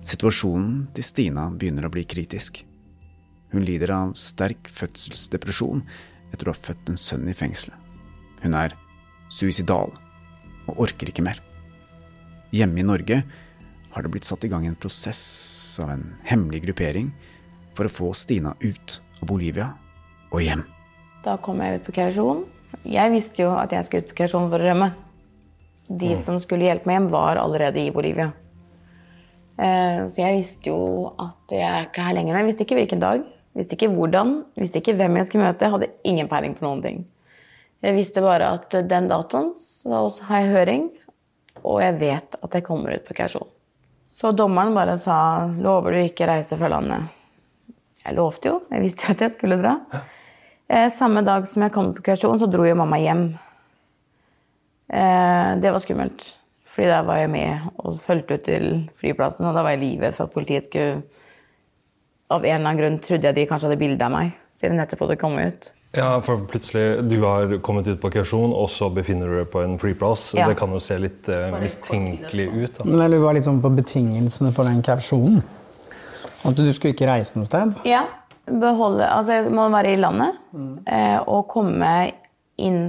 Situasjonen til Stina begynner å bli kritisk. Hun lider av sterk fødselsdepresjon etter å ha født en sønn i fengselet. Hun er suicidal og orker ikke mer. Hjemme i Norge har det blitt satt i gang en prosess av en hemmelig gruppering for å få Stina ut av Bolivia og hjem.
Da kom jeg ut på kausjon. Jeg visste jo at jeg skulle ut på kausjon for å rømme. De som skulle hjelpe meg hjem, var allerede i Bolivia. Eh, Så jeg visste jo at jeg er ikke her lenger. Men jeg visste ikke hvilken dag, visste ikke hvordan, visste ikke hvem jeg skulle møte. Jeg hadde ingen peiling på noen ting. Jeg visste bare at den datoen så har jeg høring, og jeg vet at jeg kommer ut på kausjon. Så dommeren bare sa 'lover du ikke reise fra landet'? Jeg lovte jo, jeg visste jo at jeg skulle dra. Eh, Samme dag som jeg kom på kausjon, så dro jo mamma hjem. Eh, Det var skummelt. Fordi da var jeg med og fulgte ut til flyplassen, og da var jeg livredd for at politiet skulle Av en eller annen grunn trodde jeg de kanskje hadde bilde av meg, siden etterpå det kom ut.
Ja, for plutselig Du har kommet ut på kausjon, og så befinner du deg på en flyplass.
Ja.
Det kan jo se litt eh, mistenkelig ut. da.
Men jeg lurer bare liksom på betingelsene for den kausjonen. At du skulle ikke reise noe sted.
Ja. Beholde Altså, jeg må være i landet eh, og komme inn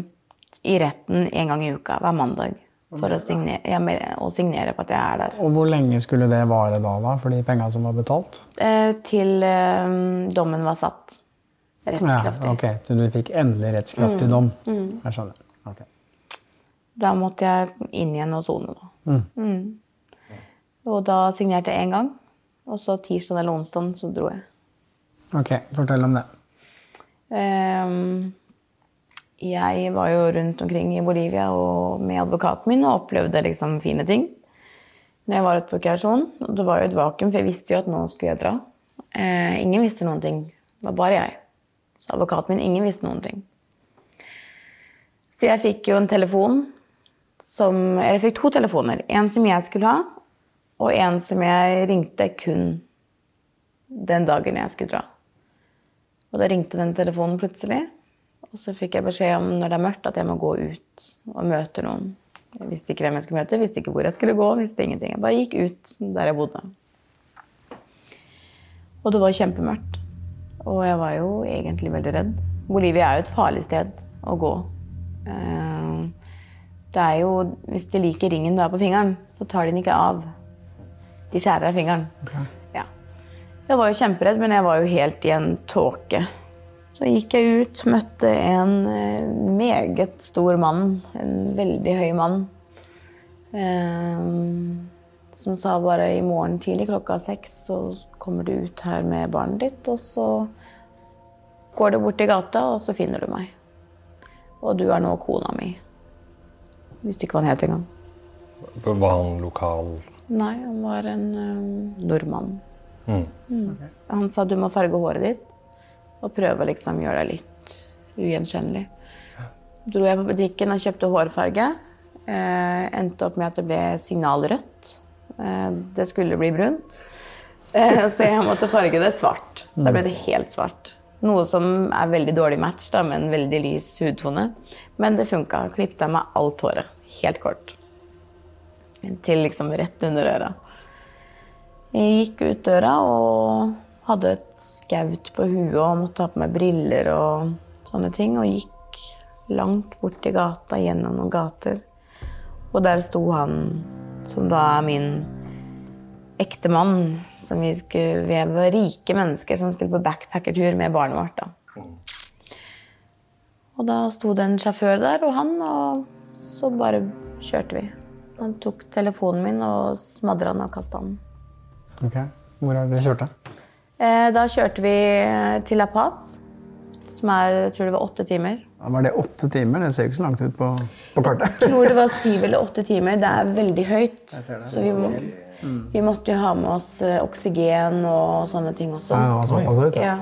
i retten en gang i uka, hver mandag. For å signere, å signere på at jeg er der.
Og hvor lenge skulle det vare da, da for de penga som var betalt?
Eh, til eh, dommen var satt. Rettskraftig.
Ja, ok, Så du fikk endelig rettskraftig
Mm,
dom?
mm.
Jeg skjønner. Okay.
Da måtte jeg inn igjen og sone. da.
Mm.
Mm. Og da signerte jeg én gang, og så tirsdag eller onsdag så dro jeg.
Ok, fortell om det.
Ehm, jeg var jo rundt omkring i Bolivia med advokaten min og opplevde liksom fine ting. Når jeg var ute på kausjon, det var jo et vakuum, for jeg visste jo at nå skulle jeg dra. Eh, ingen visste noen ting. Det var bare jeg. Så advokaten min, ingen visste noen ting. Så jeg fikk jo en telefon som Eller jeg fikk to telefoner. En som jeg skulle ha, og en som jeg ringte kun den dagen jeg skulle dra. Og da ringte den telefonen plutselig. Og så fikk jeg beskjed om når det er mørkt, at jeg må gå ut og møte noen. Jeg visste ikke hvem jeg skulle møte, visste ikke hvor jeg skulle gå. visste ingenting. Jeg bare gikk ut der jeg bodde. Og det var kjempemørkt. Og jeg var jo egentlig veldig redd. Bolivia er jo et farlig sted å gå. Eh, Det er jo, Hvis de liker ringen du har på fingeren, så tar de den ikke av. De skjærer av fingeren. Ja. Jeg var jo kjemperedd, men jeg var jo helt i en tåke. Så gikk jeg ut, møtte en eh, meget stor mann. En veldig høy mann. Eh, som sa bare i morgen tidlig klokka seks så kommer du ut her med barnet ditt, og så går du bort i gata, og så finner du meg. Og du er nå kona mi. Visste ikke hva han het engang.
Var han lokal?
Nei, han var en øhm, nordmann.
Mm.
Mm. Han sa du må farge håret ditt og prøve å liksom gjøre deg litt ugjenkjennelig. Dro jeg på butikken og kjøpte hårfarge. Eh, endte opp med at det ble signalrødt. Eh, det skulle bli brunt. Eh, så jeg måtte farge det svart. Da ble det helt svart. Noe som er veldig dårlig match da, med en veldig lys hudtone. Men det funka. Klippet av meg alt håret. Helt kort. Til liksom rett under øra. Jeg gikk ut døra og hadde et skaut på huet og måtte ha på meg briller og sånne ting. Og gikk langt bort i gata, gjennom noen gater. Og der sto han som da er min ektemann. Som vi, skulle, vi var rike mennesker som skulle på backpackertur med barnet vårt. da. Og da sto det en sjåfør der, og han, og så bare kjørte vi. Han tok telefonen min og smadra den og kasta den.
Ok, Hvor er det dere kjørte?
Eh, Da kjørte vi til La Paz, som er jeg tror det var åtte timer.
Ja, Var det åtte timer? Det ser jo ikke så langt ut på, på kartet.
Jeg tror det var syv eller åtte timer. Det er veldig høyt.
Jeg ser det.
Så vi, må, vi måtte jo ha med oss eh, oksygen og sånne ting også.
Ja, det var såpass høyt,
ja.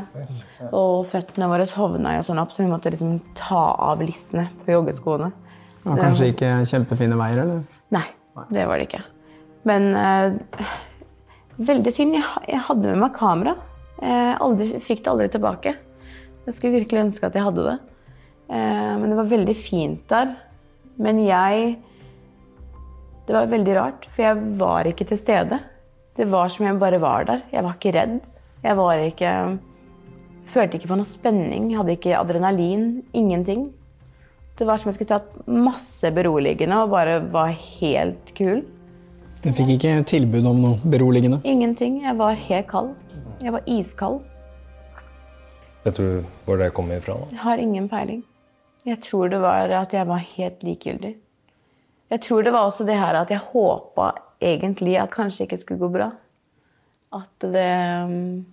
Og føttene våre hovna jo sånn opp, så vi måtte liksom ta av lissene på joggeskoene.
Det var kanskje ikke kjempefine veier, eller?
Nei, det var det ikke. Men eh, veldig synd. Jeg, jeg hadde med meg kamera. Jeg aldri, fikk det aldri tilbake. Jeg skulle virkelig ønske at jeg hadde det. Eh, men det var veldig fint der. Men jeg Det var veldig rart, for jeg var ikke til stede. Det var som jeg bare var der. Jeg var ikke redd. Jeg var ikke Følte ikke på noe spenning. Hadde ikke adrenalin. Ingenting. Det var som jeg skulle tatt masse beroligende og bare var helt kul.
Du fikk ikke tilbud om noe beroligende.
Ingenting. Jeg var helt kald. Jeg var iskald.
Vet du hvor det kom ifra? da?
Jeg har ingen peiling. Jeg tror det var at jeg var helt likegyldig. Jeg tror det var også det her at jeg håpa egentlig at kanskje ikke skulle gå bra. At det um,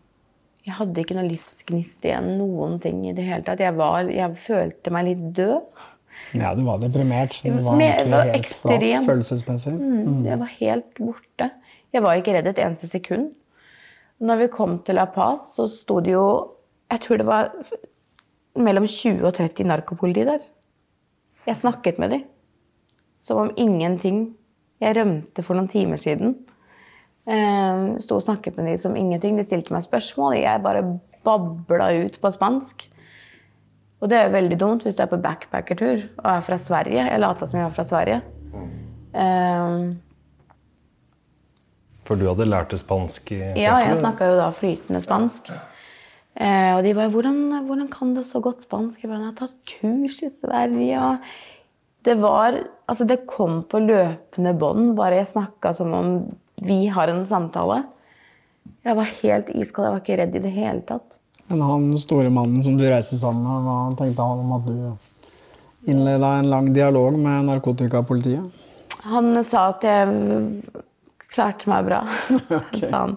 Jeg hadde ikke noe livsgnist igjen. Noen ting i det hele tatt. Jeg, var, jeg følte meg litt død.
Ja, du var deprimert. Du var egentlig
var
helt flat
ekstrem.
følelsesmessig.
Mm, jeg var helt borte. Jeg var ikke redd et eneste sekund. Når vi kom til La Paz, så sto det jo Jeg tror det var mellom 20 og 30 narkopoliti der. Jeg snakket med dem. Som om ingenting. Jeg rømte for noen timer siden. Eh, Sto og snakket med dem som ingenting. De stilte meg spørsmål. Jeg bare babla ut på spansk. Og det er jo veldig dumt hvis du er på backpackertur og er fra Sverige. Jeg lata som jeg var fra Sverige. Eh,
For du hadde lært det spansk i
ja, jeg snakka jo da flytende spansk. Eh, og de bare hvordan, 'Hvordan kan du så godt spansk?' Jeg bare 'Jeg har tatt kurs i Sverige', og Det var Altså, det kom på løpende bånd. Bare jeg snakka som om vi har en samtale. Jeg var helt iskald. Jeg var ikke redd i det hele tatt.
Men han store mannen som du reiste sammen med, hva tenkte han om at du innleda en lang dialog med narkotikapolitiet?
Han sa at jeg klarte meg bra, okay. han.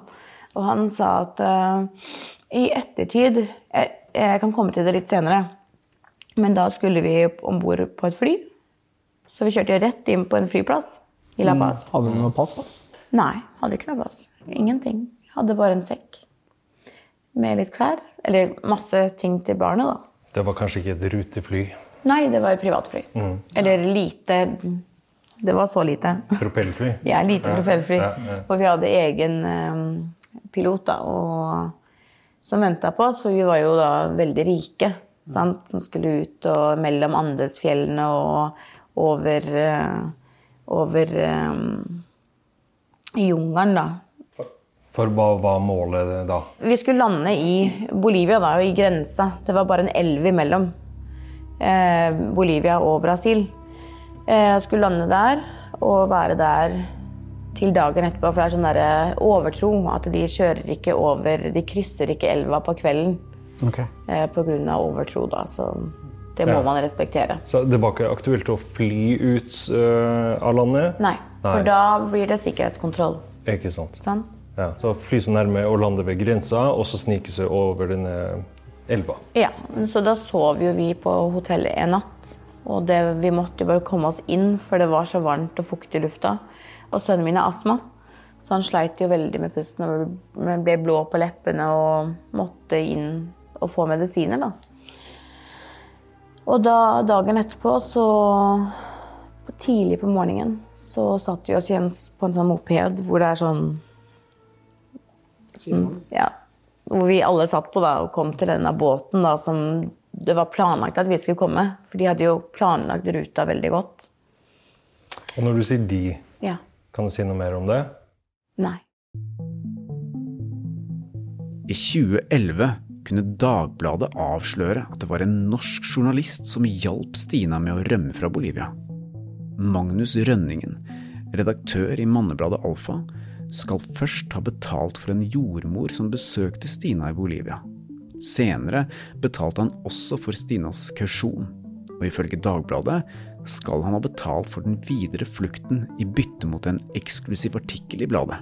Og han sa at uh, i ettertid jeg, jeg kan komme til det litt senere. Men da skulle vi om bord på et fly. Så vi kjørte rett inn på en flyplass i La Paz.
Mm, Hadde du noe pass, da?
Nei, hadde ikke noe pass. Ingenting. Hadde bare en sekk med litt klær. Eller masse ting til barnet, da.
Det var kanskje ikke et rutefly?
Nei, det var et privatfly.
Mm.
Eller lite Det var så lite.
Propellfly?
Ja, lite propellfly.
Ja, ja.
For vi hadde egen eh, pilot da, og, som venta på oss, for vi var jo da veldig rike. Sant? Som skulle ut og mellom Andesfjellene og over, eh, over um, jungelen, da.
For hva var målet da?
Vi skulle lande i Bolivia, da, i grensa. Det var bare en elv imellom eh, Bolivia og Brasil. Eh, jeg skulle lande der og være der til dagen etterpå. For det er sånn der, eh, overtro at de kjører ikke over De krysser ikke elva på kvelden
på
grunn pga. overtro. Da, så det må
Ja.
man respektere.
Så det var ikke aktuelt å fly ut uh, av landet?
Nei, for da blir det sikkerhetskontroll.
Ikke sant.
Sånn?
Ja, så fly så nærme og lande ved grensa, og så snike seg over denne elva.
Ja, så da sov jo vi på hotellet en natt. Og det, vi måtte bare komme oss inn, for det var så varmt og fuktig i lufta. Og sønnen min har astma, så han sleit jo veldig med pusten og ble blå på leppene og måtte inn og få medisiner, da. Og da, dagen etterpå, så Tidlig på morgenen så satt vi oss igjen på en sånn moped hvor det er sånn sånn ja, Hvor vi alle satt på da og kom til denne båten da som det var planlagt at vi skulle komme. For de hadde jo planlagt ruta veldig godt.
Og når du sier de,
Ja.
kan du si noe mer om det?
Nei.
I 2011 kunne Dagbladet avsløre at det var en norsk journalist som hjalp Stina med å rømme fra Bolivia. Magnus Rønningen, redaktør i mannebladet Alfa, skal først ha betalt for en jordmor som besøkte Stina i Bolivia. Senere betalte han også for Stinas kausjon, og ifølge Dagbladet skal han ha betalt for den videre flukten i bytte mot en eksklusiv artikkel i bladet.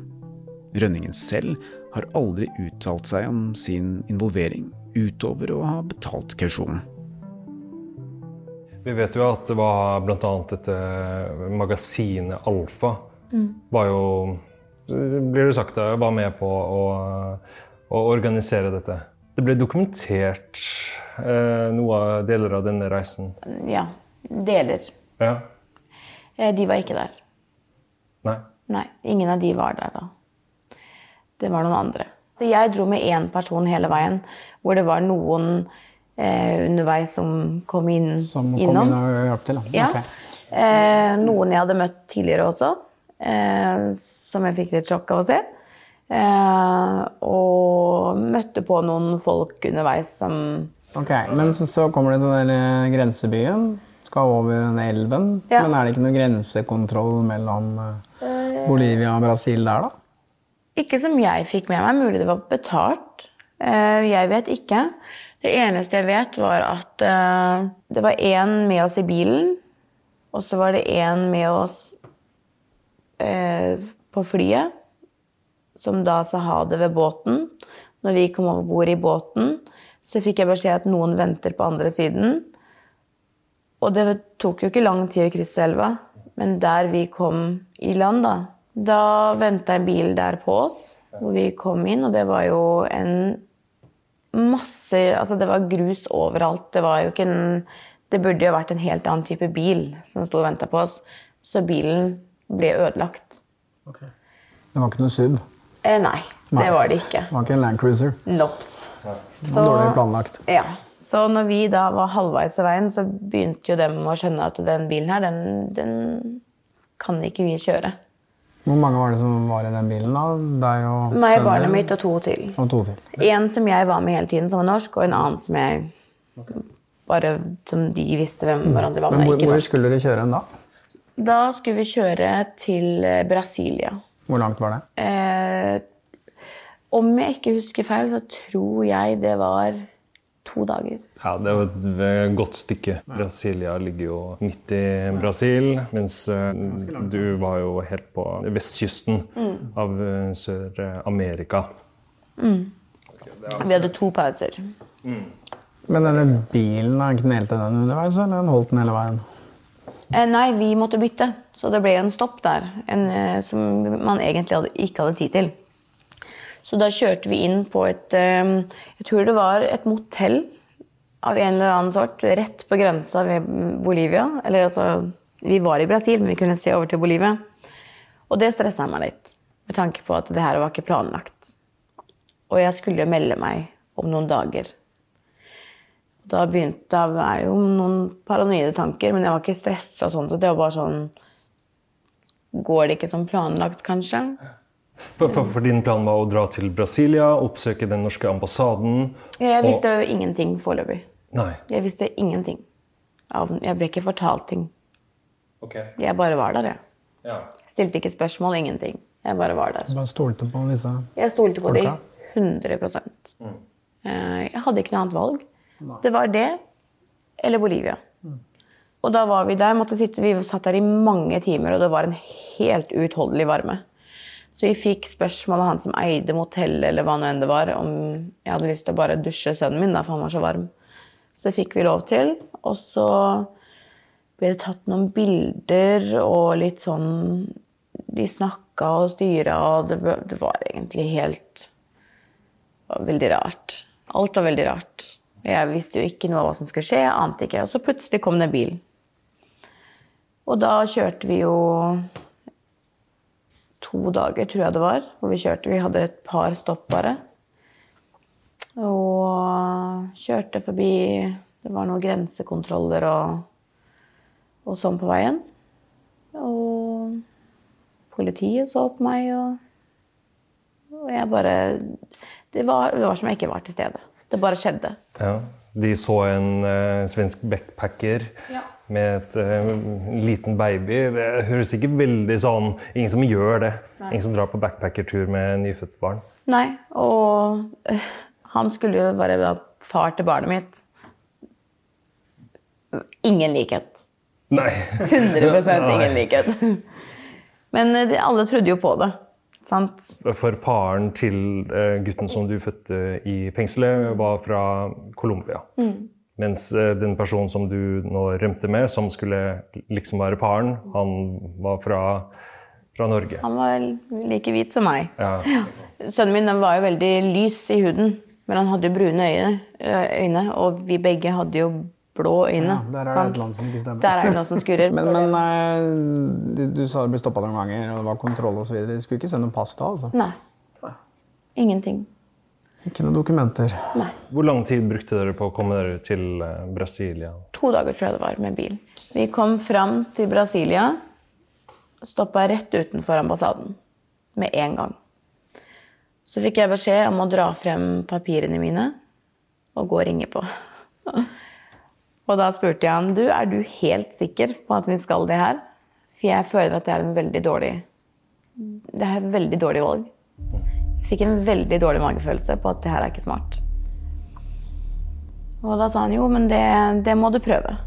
Rønningen selv har aldri uttalt seg om sin involvering, utover å ha betalt kausjonen.
Vi vet jo at det var bl.a. dette magasinet Alfa
Mm.
var jo Blir det sagt var med på å, å organisere dette. Det ble dokumentert eh, noe av deler av denne reisen.
Ja. Deler.
Ja.
Eh, De var ikke der.
Nei.
Nei, ingen av de var der da. Det var noen andre. Så jeg dro med én person hele veien, hvor det var noen eh, underveis som kom inn,
Som kom
innom.
inn og hjalp til, da.
Ja.
okay.
Eh, noen jeg hadde møtt tidligere også, eh, som jeg fikk litt sjokk av å se. Eh, og møtte på noen folk underveis som
Ok, Men så, så kommer du til den der grensebyen, skal over den elven.
Ja.
Men er det ikke noe grensekontroll mellom eh, Bolivia og Brasil der, da?
Ikke som jeg fikk med meg. Mulig det var betalt. Eh, Jeg vet ikke. Det eneste jeg vet, var at det var én med oss i bilen, og så var det én med oss eh, på flyet, som da sa ha det ved båten. Når vi kom over bord i båten, så fikk jeg beskjed at noen venter på andre siden. Og det tok jo ikke lang tid å krysse elva, men der vi kom i land, da, da venta en bil der på oss, hvor vi kom inn, og det var jo en masse Altså, det var grus overalt. Det var jo ikke en Det burde jo vært en helt annen type bil som sto og venta på oss, så bilen ble ødelagt.
Det var ikke noe SUV.
Eh, nei,
Nei.
det var det ikke.
Det var ikke en Land Cruiser.
Nops.
Det var Dårlig planlagt.
Ja. Så når vi da var halvveis av veien, så begynte jo dem å skjønne at den bilen her, den, den kan ikke vi kjøre.
Hvor mange var det som var i den bilen? da? Deg og
Meg,
sønnen
barnet mitt og to til.
Og to til.
En som jeg var med hele tiden, som var norsk, og en annen som jeg bare som de visste hvem hverandre var.
Men hvor, hvor skulle dere kjøre hen da?
Da skulle vi kjøre til eh, Brasilia.
Hvor langt var det?
Eh, om jeg ikke husker feil, så tror jeg det var to dager.
Ja, det er jo et eh, godt stykke. Brasilia ligger jo midt i Brasil, mens eh, du var jo helt på vestkysten
Mm.
av eh, Sør-Amerika.
Mm. Vi hadde to pauser.
Men denne bilen, knelte den underveis, eller den holdt den hele veien?
Eh, nei, vi måtte bytte, så det ble en stopp der en, eh, som man egentlig hadde, ikke hadde tid til. Så da kjørte vi inn på et eh, Jeg tror det var et motell av en eller annen sort rett på grensa ved Bolivia. Eller altså Vi var i Brasil, men vi kunne se over til Bolivia. Og det stressa meg litt, med tanke på at det her var ikke planlagt. Og jeg skulle jo melde meg om noen dager. Da begynte det å være jo noen paranoide tanker, men jeg var ikke stressa sånn. Så det var bare sånn Går det ikke som planlagt, kanskje?
For, for, for din plan var å dra til Brasilia, oppsøke den norske ambassaden.
Jeg
og-
visste jo ingenting foreløpig.
Nei.
Jeg visste ingenting. Jeg ble ikke fortalt ting. Jeg bare var der, jeg.
Ja.
Stilte ikke spørsmål, ingenting. Jeg bare var der.
Du bare stolte på disse
Jeg stolte på
folka?
de 100 mm. Jeg hadde ikke noe annet valg. Det var det eller Bolivia. Og da var vi der, sitte, vi satt der i mange timer, og det var en helt uutholdelig varme. Så vi fikk spørsmål av han som eide motellet, eller hva nå enn det var, om jeg hadde lyst til å bare dusje sønnen min, da, for han var så varm. Så det fikk vi lov til. Og så ble det tatt noen bilder og litt sånn De snakka og styra, og det, det var egentlig helt var veldig rart. Alt var veldig rart. Jeg visste jo ikke noe av hva som skulle skje, jeg ante ikke. Og så plutselig kom det en bil. Og da kjørte vi jo to dager, tror jeg det var, hvor vi kjørte. Vi hadde et par stopp bare. Og kjørte forbi Det var noen grensekontroller og, og sånn på veien. Og politiet så på meg, og, og jeg bare det var, det var som jeg ikke var til stede. Det bare skjedde.
Ja. De så en eh, svensk backpacker
Ja.
Med et, eh, en liten baby. Det høres ikke veldig sånn Ingen som gjør det.
Nei.
Ingen som drar på backpackertur med nyfødt barn.
Nei, og øh, han skulle jo være da far til barnet mitt. Ingen likhet.
Nei.
100
Nei.
ingen likhet. Men øh, de, alle trodde jo på det. Sant?
For faren til eh, gutten som du fødte i fengselet, var fra Colombia.
Mm.
Mens eh, den personen som du nå rømte med, som skulle liksom være faren, han var fra, fra Norge.
Han var like hvit som meg.
Ja.
Sønnen min var jo veldig lys i huden, men han hadde jo brune øyne, øh, øyne og vi begge hadde jo blå øyne.
Ja, der er det et land som ikke stemmer.
Der er det noe som skurrer.
men men eh, du, du sa du ble stoppa noen ganger, og det var kontroll osv. Du skulle ikke sende pass da? altså?
Nei. Ingenting.
Ikke noen dokumenter.
Hvor lang tid brukte dere på å komme dere til eh, Brasilia?
To dager tror jeg det var med bil. Vi kom fram til Brasilia. Stoppa rett utenfor ambassaden med en gang. Så fikk jeg beskjed om å dra frem papirene mine og gå og ringe på. Og da spurte jeg han du, er du helt sikker på at vi skal det her. For jeg føler at det er en veldig dårlig Det er et veldig dårlig valg. Fikk en veldig dårlig magefølelse på at det her er ikke smart. Og da sa han jo, men det, det må du prøve.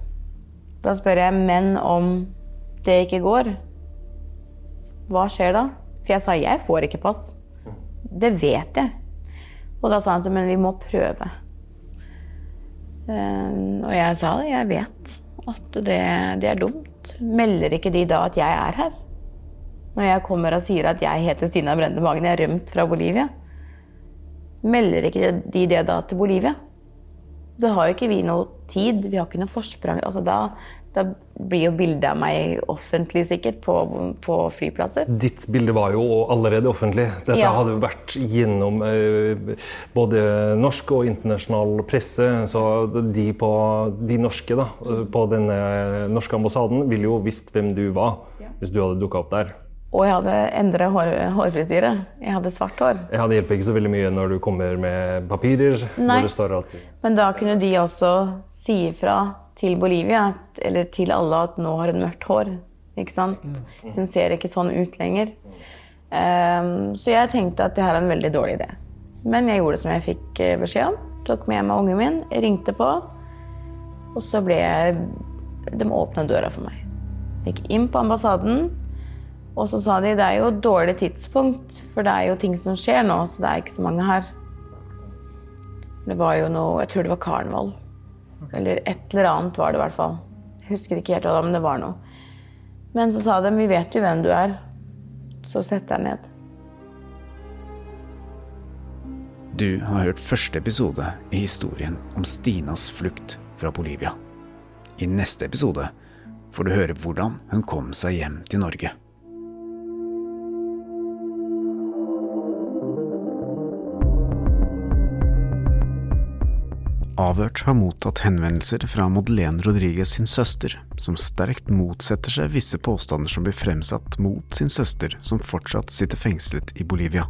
Da spør jeg, men om det ikke går, hva skjer da? For jeg sa jeg får ikke pass. Det vet jeg. Og da sa han at men vi må prøve. Eh, og jeg sa det, jeg vet at det, det er dumt. Melder ikke de da at jeg er her? Når jeg kommer og sier at jeg heter Stina Brende Magen, jeg er rømt fra Bolivia. Melder ikke de det da til Bolivia? Da har jo ikke vi noe tid, vi har ikke noe forsprang. Altså da, da blir jo bildet av meg offentlig sikkert på, på flyplasser.
Ditt bilde var jo allerede offentlig. Dette
Ja.
hadde vært gjennom eh, både norsk og internasjonal presse. Så de, på, de norske da, på denne norske ambassaden ville jo visst hvem du var hvis du hadde dukka opp der.
Og jeg hadde endra hår, hårfrisyre. Jeg hadde svart hår.
Ja, Det hjelper ikke så veldig mye når du kommer med papirer.
Nei.
hvor det står at
Men da kunne de også si ifra til Bolivia, eller til alle, at nå har hun mørkt hår. Ikke sant? Hun ser ikke sånn ut lenger. Um, så jeg tenkte at det her er en veldig dårlig idé. Men jeg gjorde som jeg fikk eh, beskjed om. Tok med meg ungen min, ringte på. Og så ble jeg De åpna døra for meg. Gikk inn på ambassaden. Og så sa de det er jo et dårlig tidspunkt, for det er jo ting som skjer nå, så det er ikke så mange her. Det var jo noe Jeg tror det var karneval. Eller et eller annet var det i hvert fall. Jeg husker ikke helt hva det var, men det var noe. Men så sa de vi vet jo hvem du er, så sett deg ned.
Du har hørt første episode i historien om Stinas flukt fra Bolivia. I neste episode får du høre hvordan hun kom seg hjem til Norge. Avhørt har mottatt henvendelser fra Madeleine Rodriguez sin søster, som sterkt motsetter seg visse påstander som blir fremsatt mot sin søster, som fortsatt sitter fengslet i Bolivia.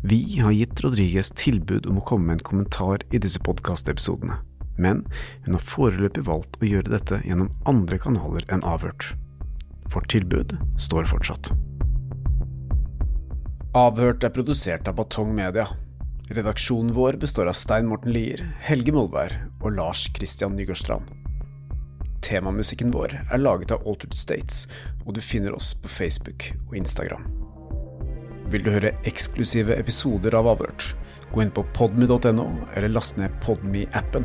Vi har gitt Rodriguez tilbud om å komme med en kommentar i disse podkastepisodene, men hun har foreløpig valgt å gjøre dette gjennom andre kanaler enn Avhørt. Vårt tilbud står fortsatt. Avhørt er produsert av Batong Media. Redaksjonen vår består av Stein Morten Lier, Helge Molvær og Lars Christian Nygårdstrand. Temamusikken vår er laget av Altered States, og du finner oss på Facebook og Instagram. Vil du høre eksklusive episoder av Avhørt? Gå inn på podmy.no, eller last ned Podmy-appen.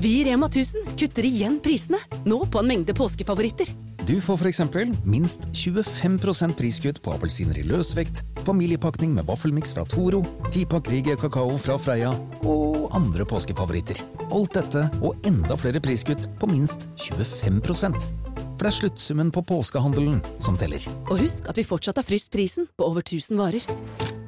Vi i Rema 1000 kutter igjen prisene, nå på en mengde påskefavoritter.
Du får for eksempel minst 25% priskutt på appelsiner i løsvekt, familiepakning med vaffelmiks fra Toro, 10-pakk Rieger kakao fra Freia og andre påskefavoritter. Alt dette og enda flere priskutt på minst 25 For det er sluttsummen på påskehandelen som teller.
Og husk at vi fortsatt har fryst prisen på over 1000 varer.